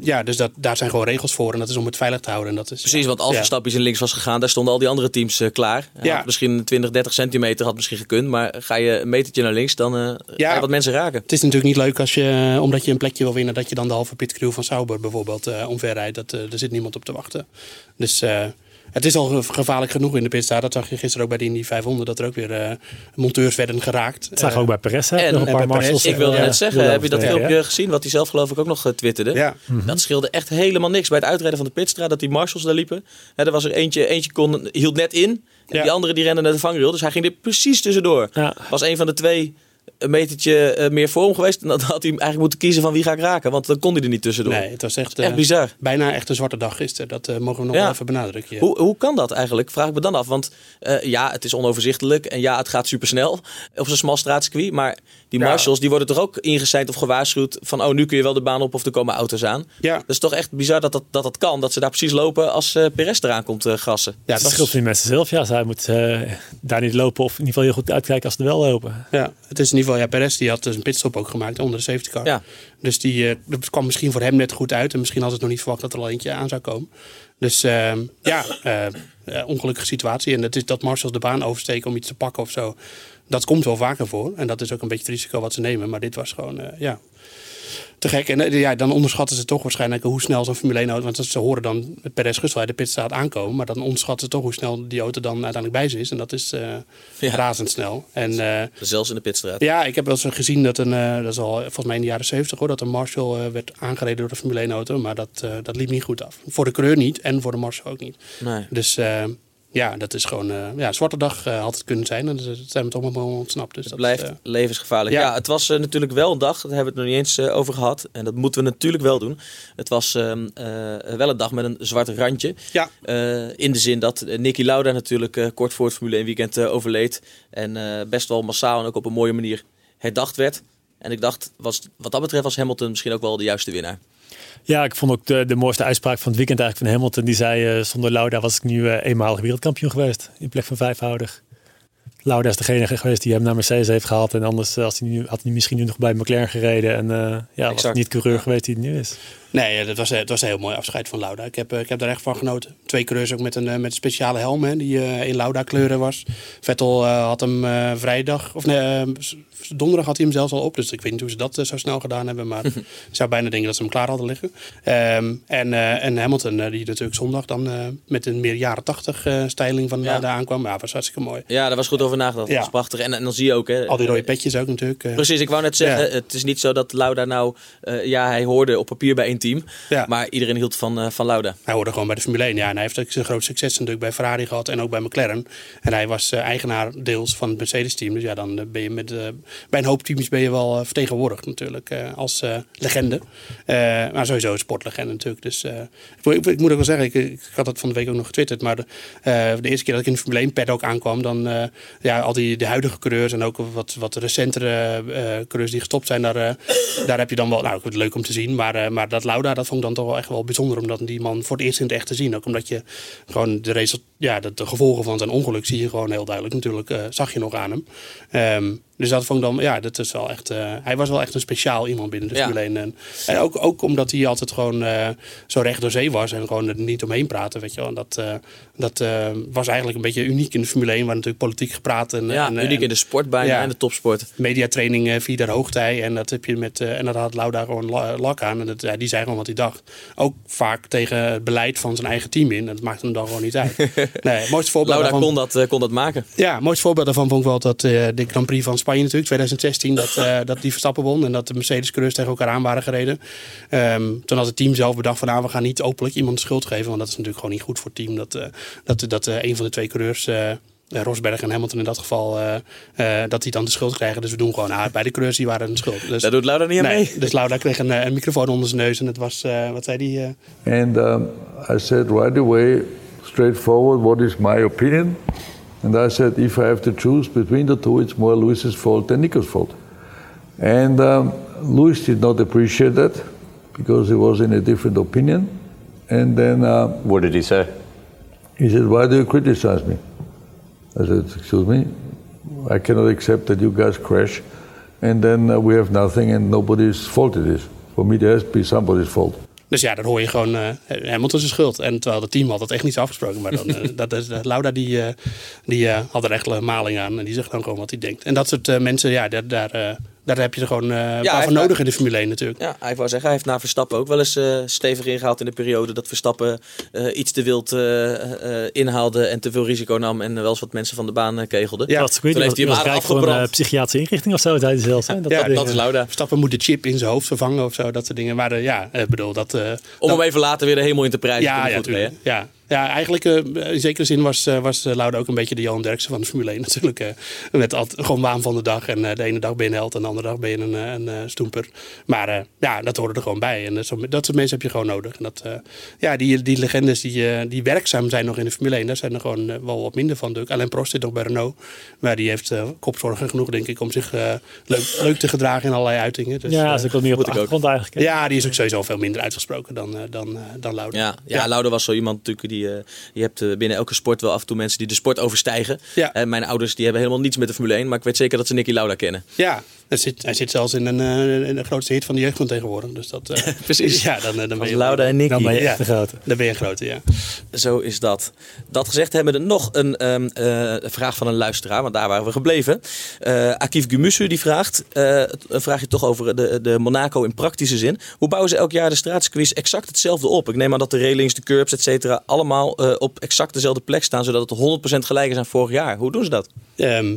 ja, dus dat, daar zijn gewoon regels voor. En dat is om het veilig te houden. En dat is, Precies, want als ja. Verstappen in links was gegaan, daar stonden al die andere teams eh, klaar. Hij Ja. misschien 20, 30 centimeter had misschien gekund. Maar ga je een metertje naar links, dan eh ga je wat mensen raken. Het is natuurlijk niet leuk als je, omdat je een plekje wil winnen, dat je dan de halve pitcrew van Sauber bijvoorbeeld eh omverrijdt. Dat, eh, er zit niemand op te wachten. Dus eh, het is al ge- gevaarlijk genoeg in de pitstraat. Dat zag je gisteren ook bij de Indy 500, dat er ook weer eh, monteurs werden geraakt. Dat zagen we ook bij Perez. hè? En- nog een en paar Perez. Ik wilde Ja, net zeggen, heb je dat filmpje gezien? Wat hij zelf geloof ik ook nog eh, twitterde. Ja. Dat scheelde echt helemaal niks. Bij het uitrijden van de pitstraat, dat die marshals daar liepen. Hè, er was er eentje, eentje kon, hield net in. En Ja. die andere die rende naar de vangrail. Dus hij ging er precies tussendoor. Ja. Was een van de twee een metertje eh, meer voor hem geweest. En dan had hij eigenlijk moeten kiezen van wie ga ik raken. Want dan kon hij er niet tussendoor. Nee, het was echt, Echt eh, bizar. bijna echt een zwarte dag gisteren. Dat eh, mogen we nog Ja. wel even benadrukken. Hoe, hoe kan dat eigenlijk? Vraag ik me dan af. Want eh, ja, het is onoverzichtelijk. En ja, het gaat supersnel op zo'n smal straatcircuit. Maar die Ja. marshals die worden toch ook ingeseind of gewaarschuwd. Van oh, nu kun je wel de baan op of er komen auto's aan. Ja. Dat is toch echt bizar dat dat, dat, dat kan. Dat ze daar precies lopen als eh Perez eraan komt eh, gassen. Ja, Het dat scheelt die mensen zelf. Ja, zij moeten eh, daar niet lopen of in ieder geval heel goed uitkijken als ze er wel lopen. Ja, het is in ieder geval, ja, Perez die had dus een pitstop ook gemaakt onder de safety car. Ja. Dus die, eh, dat kwam misschien voor hem net goed uit. En misschien had het nog niet verwacht dat er al eentje aan zou komen. Dus ehm, ja, eh, eh, ongelukkige situatie. En het is dat marshals de baan oversteken om iets te pakken of zo. Dat komt wel vaker voor. En dat is ook een beetje het risico wat ze nemen. Maar dit was gewoon, ja, te gek. En eh, ja, dan onderschatten ze toch waarschijnlijk hoe snel zo'n Formule 1 auto... Want ze horen dan Perez Gustel uit de pitstraat aankomen. Maar dan onderschatten ze toch hoe snel die auto dan uiteindelijk bij ze is. En dat is eh, Ja. razendsnel. En eh, Zelfs in de pitstraat. ja, ik heb wel eens gezien dat een, dat is al volgens mij in de jaren 70 hoor, dat een Marshall werd aangereden door de Formule 1 auto. Maar dat, dat liep niet goed af. Voor de coureur niet en voor de Marshall ook niet. Nee. Dus ja, dat is gewoon, eh, ja, een zwarte dag eh, had het kunnen zijn. En dat zijn we toch allemaal ontsnapt. Dus Het dat blijft eh, levensgevaarlijk. Ja, ja. het was natuurlijk wel een dag, daar hebben we het nog niet eens over gehad. En dat moeten we natuurlijk wel doen. Het was ehm, eh, wel een dag met een zwart randje. ja, in de zin dat Nicky Lauda natuurlijk kort voor het Formule 1 weekend overleed. En best wel massaal en ook op een mooie manier herdacht werd. En ik dacht, was, wat dat betreft was Hamilton misschien ook wel de juiste winnaar. Ja, ik vond ook de, de mooiste uitspraak van het weekend eigenlijk van Hamilton. Die zei, eh, zonder Lauda was ik nu eh, eenmalig wereldkampioen geweest. In plek van vijfvoudig. Lauda is degene geweest die hem naar Mercedes heeft gehaald. En anders eh, als hij nu, had hij misschien nu nog bij McLaren gereden. En ja, was niet coureur geweest die het nu is. nee, dat was, het was een heel mooi afscheid van Lauda. Ik heb, ik heb daar echt van genoten. Twee coureurs ook met een, met een speciale helm hè, die in Lauda kleuren was. Vettel had hem vrijdag, of nee, donderdag had hij hem zelfs al op. Dus ik weet niet hoe ze dat eh, zo snel gedaan hebben. Maar ik zou bijna denken dat ze hem klaar hadden liggen. Ehm, en, eh, en Hamilton, eh, die natuurlijk zondag dan met een meer jaren tachtig styling van Ja. Lauda aankwam. Ja, was hartstikke mooi. Ja, daar was goed over nagedacht. Ja. Dat was prachtig. En, en dan zie je ook... Hè, Al die rode petjes ook natuurlijk. Precies, ik wou net zeggen, het is niet zo dat Lauda nou... ja, hij hoorde op papier bij één team. Maar iedereen hield van, van Lauda. Hij hoorde gewoon bij de Formule 1. Ja, en hij heeft ook zijn groot succes natuurlijk bij Ferrari gehad en ook bij McLaren. En hij was eigenaar deels van het Mercedes-team. Dus ja, dan ben je met, bij een hoop teams ben je wel eh, vertegenwoordigd natuurlijk eh, als eh, legende. Maar sowieso een sportlegende natuurlijk. Dus ik, moet- ik, moet ook wel zeggen, ik, had het van de week ook nog getwitterd. Maar de, de eerste keer dat ik in Formule 1 paddock aankwam, dan ja, al die de huidige coureurs en ook wat, wat recentere coureurs die gestopt zijn, daar, daar heb je dan wel, nou, het leuk om te zien. Maar, maar dat Lauda, dat vond ik dan toch wel echt wel bijzonder om dat die man voor het eerst in het echt te zien. Ook omdat je gewoon de, ja, de, de gevolgen van zijn ongeluk zie je gewoon heel duidelijk. Natuurlijk zag je nog aan hem. Ehm, dus dat vond ik dan, ja, dat is wel echt, eh, hij was wel echt een speciaal iemand binnen de Ja. Formule 1. En, en ook, ook omdat hij altijd gewoon eh, zo recht door zee was en gewoon er niet omheen praten, weet je wel. En dat, eh, dat was eigenlijk een beetje uniek in de Formule 1, waar natuurlijk politiek gepraat en, Ja, en, uniek en in de sport bijna, Ja. en de topsport. mediatraining via de hoogtij. En dat heb je met. en dat had Lauda gewoon la- lak aan. En dat, ja, die zei gewoon wat hij dacht. Ook vaak tegen het beleid van zijn eigen team in. En dat maakte hem dan gewoon niet uit. nee, mooiste voorbeeld Lauda daarvan, kon dat, kon dat maken. ja, mooiste voorbeeld daarvan vond ik wel dat de Grand Prix van Spanje natuurlijk, 2016, dat, eh, dat die Verstappen won. En dat de Mercedes-coureurs tegen elkaar aan waren gereden. Ehm, toen had het team zelf bedacht van nou, we gaan niet openlijk iemand de schuld geven. Want dat is natuurlijk gewoon niet goed voor het team. Dat, eh, dat, dat eh, een van de twee coureurs... Rosberg en Hamilton in dat geval, eh, eh, dat die dan de schuld krijgen. Dus we doen gewoon, ah, beide coureurs die waren de schuld. Dus, Daar doet Lauda niet aan nee, mee. Dus Lauda kreeg een, eh, een microfoon onder zijn neus en het was, eh, wat zei hij? eh, And um, I said right away, straightforward, what is my opinion? And I said, if I have to choose between the two, it's more Lewis's fault than Nico's fault. And um, Lewis did not appreciate that because he was in a different opinion. And then uh, What did he say? he said, Why do you criticize me? I said, Excuse me, I cannot accept that you guys crash and then uh, we have nothing and nobody's fault it is. For me, there has to be somebody's fault. Dus ja, dan hoor je gewoon eh Hamilton zijn schuld. En terwijl het team had dat echt niet afgesproken. Maar dan, eh, dat is, Lauda die, die had er echt een maling aan. En die zegt dan gewoon wat hij denkt. En dat soort mensen, ja, daar, daar, daar heb je er gewoon eh hij van heeft- nodig in de Formule 1 natuurlijk. Ja, ik wou zeggen, hij heeft na Verstappen ook wel eens eh, stevig ingehaald in de periode dat Verstappen eh, iets te wild inhaalde en te veel risico nam en wel eens wat mensen van de baan kegelde. Ja, dat, Toen heeft hij hem voor een psychiatrische inrichting of zo, zei hij zelfs. Hè? Dat, Ja, dat- is Lauda. Verstappen moet de chip in zijn hoofd vervangen of zo. Dat soort dingen. Maar ja, ik bedoel dat... eh, Om dat- hem even later weer de hemel in te prijzen. ja, ja, goed mee, hè? tuurlijk. ja. Ja, eigenlijk eh, in zekere zin was, eh, was Lauda ook een beetje de Johan Derksen van de Formule 1 natuurlijk. eh. met altijd gewoon waan van de dag. En eh, de ene dag ben je een held en de andere dag ben je een, eh, een, eh, stoemper. Maar eh, ja, dat hoorde er gewoon bij. En dat, soort- dat soort mensen heb je gewoon nodig. En dat, eh, ja, die, die legendes die, eh, die werkzaam zijn nog in de Formule 1, daar zijn er gewoon eh, wel wat minder van. natuurlijk. Alain Prost zit nog bij Renault. Maar die heeft eh, kopzorgen genoeg, denk ik, om zich eh, leuk, leuk te gedragen in allerlei uitingen. Dus, ja, eh, dat is ook wel meer op de achtergrond eigenlijk. hè? ja, die is ook sowieso veel minder uitgesproken dan, eh, dan, eh, dan Lauda. Ja, ja, Lauda was zo iemand natuurlijk die eh, je hebt eh, binnen elke sport wel af en toe mensen die de sport overstijgen. Ja. Eh, mijn ouders die hebben helemaal niets met de Formule 1, maar ik weet zeker dat ze Nicky Lauda kennen. Ja, zit, hij zit zelfs in een, eh, in de grootste hit van de jeugd van tegenwoordig. Dus dat, eh, Precies. Ja, dan, eh, dan ben Als je Lauda en Nicky. Dan ben je Ja. echt de grote. Dan ben je een grote, ja. Zo is dat. Dat gezegd hebben we er nog een ehm, eh, vraag van een luisteraar, want daar waren we gebleven. Eh Akif Gumusu die vraagt, eh, een vraagje toch over de, de Monaco in praktische zin. Hoe bouwen ze elk jaar de straatcircuits exact hetzelfde op? Ik neem aan dat de railings, de curbs, et cetera, allemaal eh, op exact dezelfde plek staan, zodat het 100% gelijk is aan vorig jaar. Hoe doen ze dat? Ehm,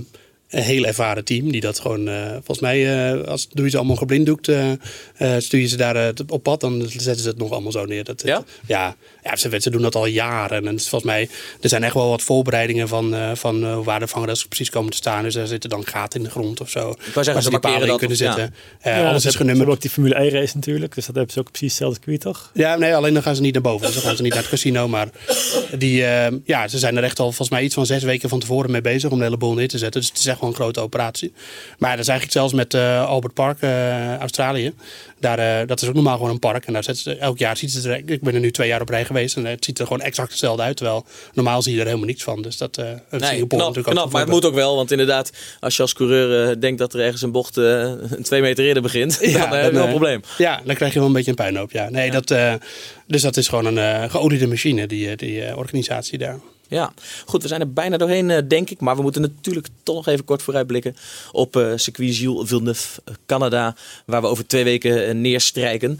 een heel ervaren team die dat gewoon, eh, volgens mij, eh, als doe je ze allemaal geblinddoekt, eh eh, stuur je ze daar op pad, dan zetten ze het nog allemaal zo neer. Dat, Ja? Ja, ja ze, ze doen dat al jaren. En volgens mij, er zijn echt wel wat voorbereidingen van, eh, van eh, waar de vangrails precies komen te staan. Dus daar zitten dan gaten in de grond of zo. zeggen, waar ze ze dat kunnen of- ja. zetten. Eh, Ja, alles ze is genummerd. hebben ook die Formule E race natuurlijk. Dus dat hebben ze ook precies hetzelfde circuit, toch? Ja, nee, alleen dan gaan ze niet naar boven. Dus dan gaan ze niet naar het casino. Maar die, eh, ja, ze zijn er echt al volgens mij iets van zes weken van tevoren mee bezig om de hele boel neer te zetten. Dus het is echt wel een grote operatie. Maar dat is eigenlijk zelfs met eh, Albert Park, eh, Australië. Daar, eh, dat is ook normaal gewoon een park. En daar zetten ze, elk jaar ziet het er, ik ben er nu twee jaar op rij geweest. En het ziet er gewoon exact hetzelfde uit. Terwijl normaal zie je er helemaal niks van. Dus dat Nee, Singapore knap, natuurlijk ook knap maar het moet ook wel. Want inderdaad, als je als coureur denkt dat er ergens een bocht twee meter eerder begint, dan heb je wel een probleem. Ja, dan krijg je wel een beetje een puinhoop. Ja. Nee, Dat, dus dat is gewoon een geoliede machine, die, die organisatie daar. Ja, goed, we zijn er bijna doorheen, eh, denk ik. Maar we moeten natuurlijk toch nog even kort vooruitblikken op eh circuit Gilles Villeneuve, eh, Canada, waar we over twee weken neerstrijken.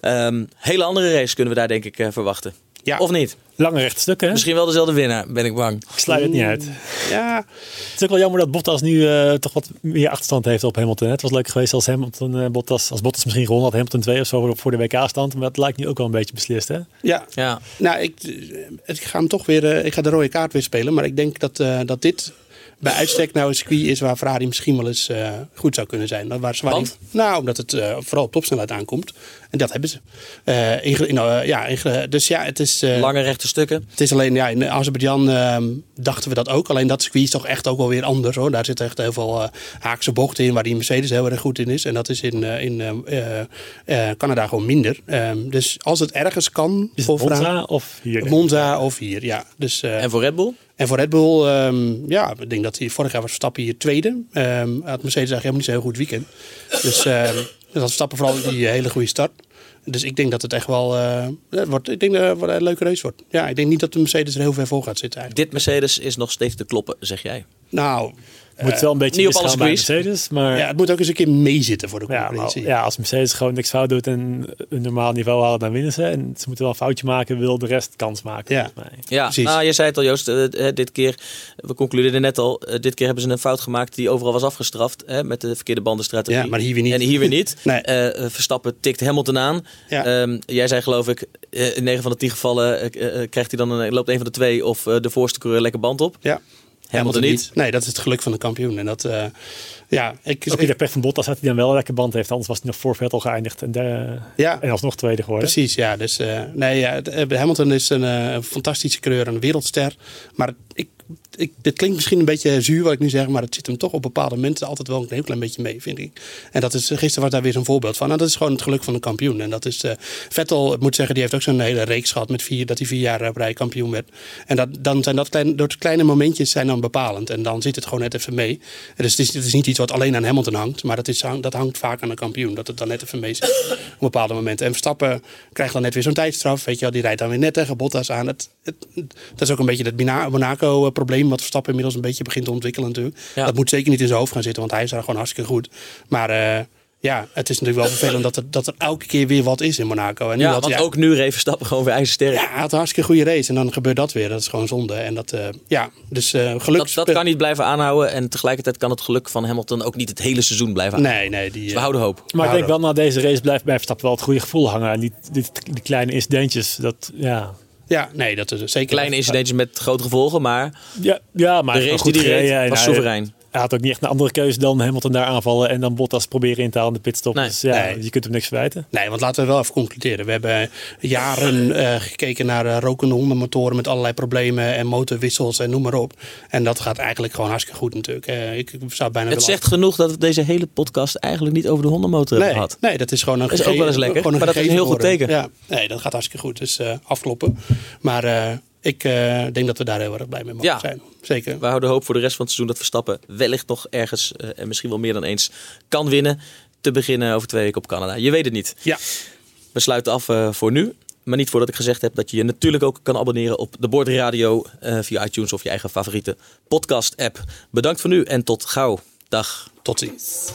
Ehm hele andere race kunnen we daar denk ik verwachten. Ja. Of niet? Lange rechte stukken, hè? Misschien wel dezelfde winnaar, ben ik bang. Ik sluit het niet uit. Ja, Het is ook wel jammer dat Bottas nu eh, toch wat meer achterstand heeft op Hamilton. hè. Het was leuk geweest als Hamilton, eh, Bottas, als Bottas misschien gewonnen had, Hamilton 2 of zo voor de WK-stand. Maar dat lijkt nu ook wel een beetje beslist, hè? ja. Ja, Nou, ik, eh, ik ga hem toch weer. eh, ik ga de rode kaart weer spelen. Maar ik denk dat, eh, dat dit bij uitstek nou een circuit is waar Ferrari misschien wel eens eh, goed zou kunnen zijn. Waar, waar? Nou, omdat het eh, vooral op topsnelheid aankomt. En dat hebben ze. Eh, in, in, ja, in- dus ja, het is. eh, lange rechte stukken. Het is alleen, ja, in Azerbeidzjan ehm, dachten we dat ook. Alleen dat circuit is toch echt ook wel weer anders hoor. Daar zitten echt heel veel eh, haakse bochten in waar die Mercedes heel erg goed in is. En dat is in, eh, in eh, eh, Canada gewoon minder. Ehm, dus als het ergens kan Is voor het Monza of hier? Monza of hier, ja. Dus, eh, En voor Red Bull? En voor Red Bull, ehm, ja, ik denk dat hij vorig jaar was Verstappen hier tweede. Ehm had Mercedes eigenlijk helemaal niet zo'n heel goed weekend. Dus ehm dat Verstappen vooral die hele goede start. Dus ik denk dat het echt wel eh, wordt, ik denk dat het een leuke race wordt. Ja, ik denk niet dat de Mercedes er heel ver voor gaat zitten eigenlijk. Dit Mercedes is nog steeds te kloppen, zeg jij. Nou, Moet wel een beetje niet op alles. Mercedes, maar... Ja, het moet ook eens een keer meezitten voor de Ja, concurrentie. maar, ja, als Mercedes gewoon niks fout doet en een normaal niveau halen, dan winnen ze. En ze moeten wel een foutje maken, wil de rest kans maken. Ja. mij. Ja, Precies. nou, je zei het al Joost, eh, eh, dit keer, we concludeerden net al, eh, dit keer hebben ze een fout gemaakt die overal was afgestraft hè, met de verkeerde bandenstrategie. Ja, maar hier weer niet. En hier weer niet. Nee. Verstappen tikt Hamilton aan. Ja. Ehm, jij zei geloof ik, in 9 van de 10 gevallen krijgt hij dan een, loopt een van de twee of de voorste coureur lekker band op. Ja. Hamilton niet. Nee, dat is het geluk van de kampioen. En dat, eh, ja, ik, Ook weer pech van Bottas dat hij dan wel een lekker band heeft. Anders was hij nog voor Vettel geëindigd. En, de, Ja. en alsnog tweede geworden. Precies, ja. Dus, eh, nee, ja, eh, Hamilton is een eh, fantastische coureur, een wereldster. Maar ik, ik, dit klinkt misschien een beetje zuur wat ik nu zeg, maar het zit hem toch op bepaalde momenten altijd wel een heel klein beetje mee, vind ik. En dat is, gisteren was daar weer zo'n voorbeeld van. En dat is gewoon het geluk van een kampioen. En dat is, Vettel, ik moet zeggen, die heeft ook zo'n hele reeks gehad met vier, dat hij vier jaar op rij kampioen werd. En dat, dan zijn dat kleine, dat kleine momentjes zijn dan bepalend. En dan zit het gewoon net even mee. En dus het is, het is niet iets wat alleen aan Hamilton hangt, maar dat, is, dat hangt vaak aan een kampioen. Dat het dan net even mee zit op bepaalde momenten. En Verstappen krijgt dan net weer zo'n tijdstraf. Weet je wel, die rijdt dan weer net tegen Bottas aan. Het, het, dat is ook een beetje het Mina- Monaco-probleem wat Verstappen inmiddels een beetje begint te ontwikkelen natuurlijk. Ja. Dat moet zeker niet in zijn hoofd gaan zitten, want hij is daar gewoon hartstikke goed. Maar eh, ja, het is natuurlijk wel vervelend dat er, dat er elke keer weer wat is in Monaco. En nu Ja, had want ook nu reed Verstappen gewoon weer ijzersterk. ja, hij had een hartstikke goede race en dan gebeurt dat weer. Dat is gewoon zonde. En dat, eh, ja, dus eh geluk. Dat, dat kan niet blijven aanhouden en tegelijkertijd kan het geluk van Hamilton ook niet het hele seizoen blijven aanhouden. Nee, nee. Die, Dus eh, we houden hoop. Maar ik denk wel, na deze race blijft bij Verstappen wel het goede gevoel hangen. En die, die, die kleine incidentjes, dat ja... ja, nee, dat is zeker. Kleine incidentjes met grote gevolgen, maar Ja, ja maar de race die reed. En was soeverein. Hij had ook niet echt een andere keuze dan Hamilton daar aanvallen en dan Bottas proberen in te halen in de pitstop. Nee. Dus ja, Nee. je kunt hem niks verwijten. Nee, want laten we wel even concluderen. We hebben jaren eh, gekeken naar eh, rokende hondenmotoren met allerlei problemen en motorwissels en noem maar op. En dat gaat eigenlijk gewoon hartstikke goed natuurlijk. Eh, ik zou bijna Het zegt genoeg dat we deze hele podcast eigenlijk niet over de hondenmotor nee, hebben gehad. nee, dat is gewoon een Dat is ook wel eens lekker, maar dat is een heel goed teken. Ja, nee, dat gaat hartstikke goed. Dus eh, afkloppen. Maar eh, ik eh, denk dat we daar heel erg blij mee mogen Ja. zijn. Zeker. We houden hoop voor de rest van het seizoen dat Verstappen wellicht nog ergens eh, en misschien wel meer dan eens kan winnen. Te beginnen over twee weken op Canada. Je weet het niet. Ja. We sluiten af eh, voor nu. Maar niet voordat ik gezegd heb dat je je natuurlijk ook kan abonneren op de Bord Radio via iTunes of je eigen favoriete podcast app. Bedankt voor nu en tot gauw. Dag. Tot ziens.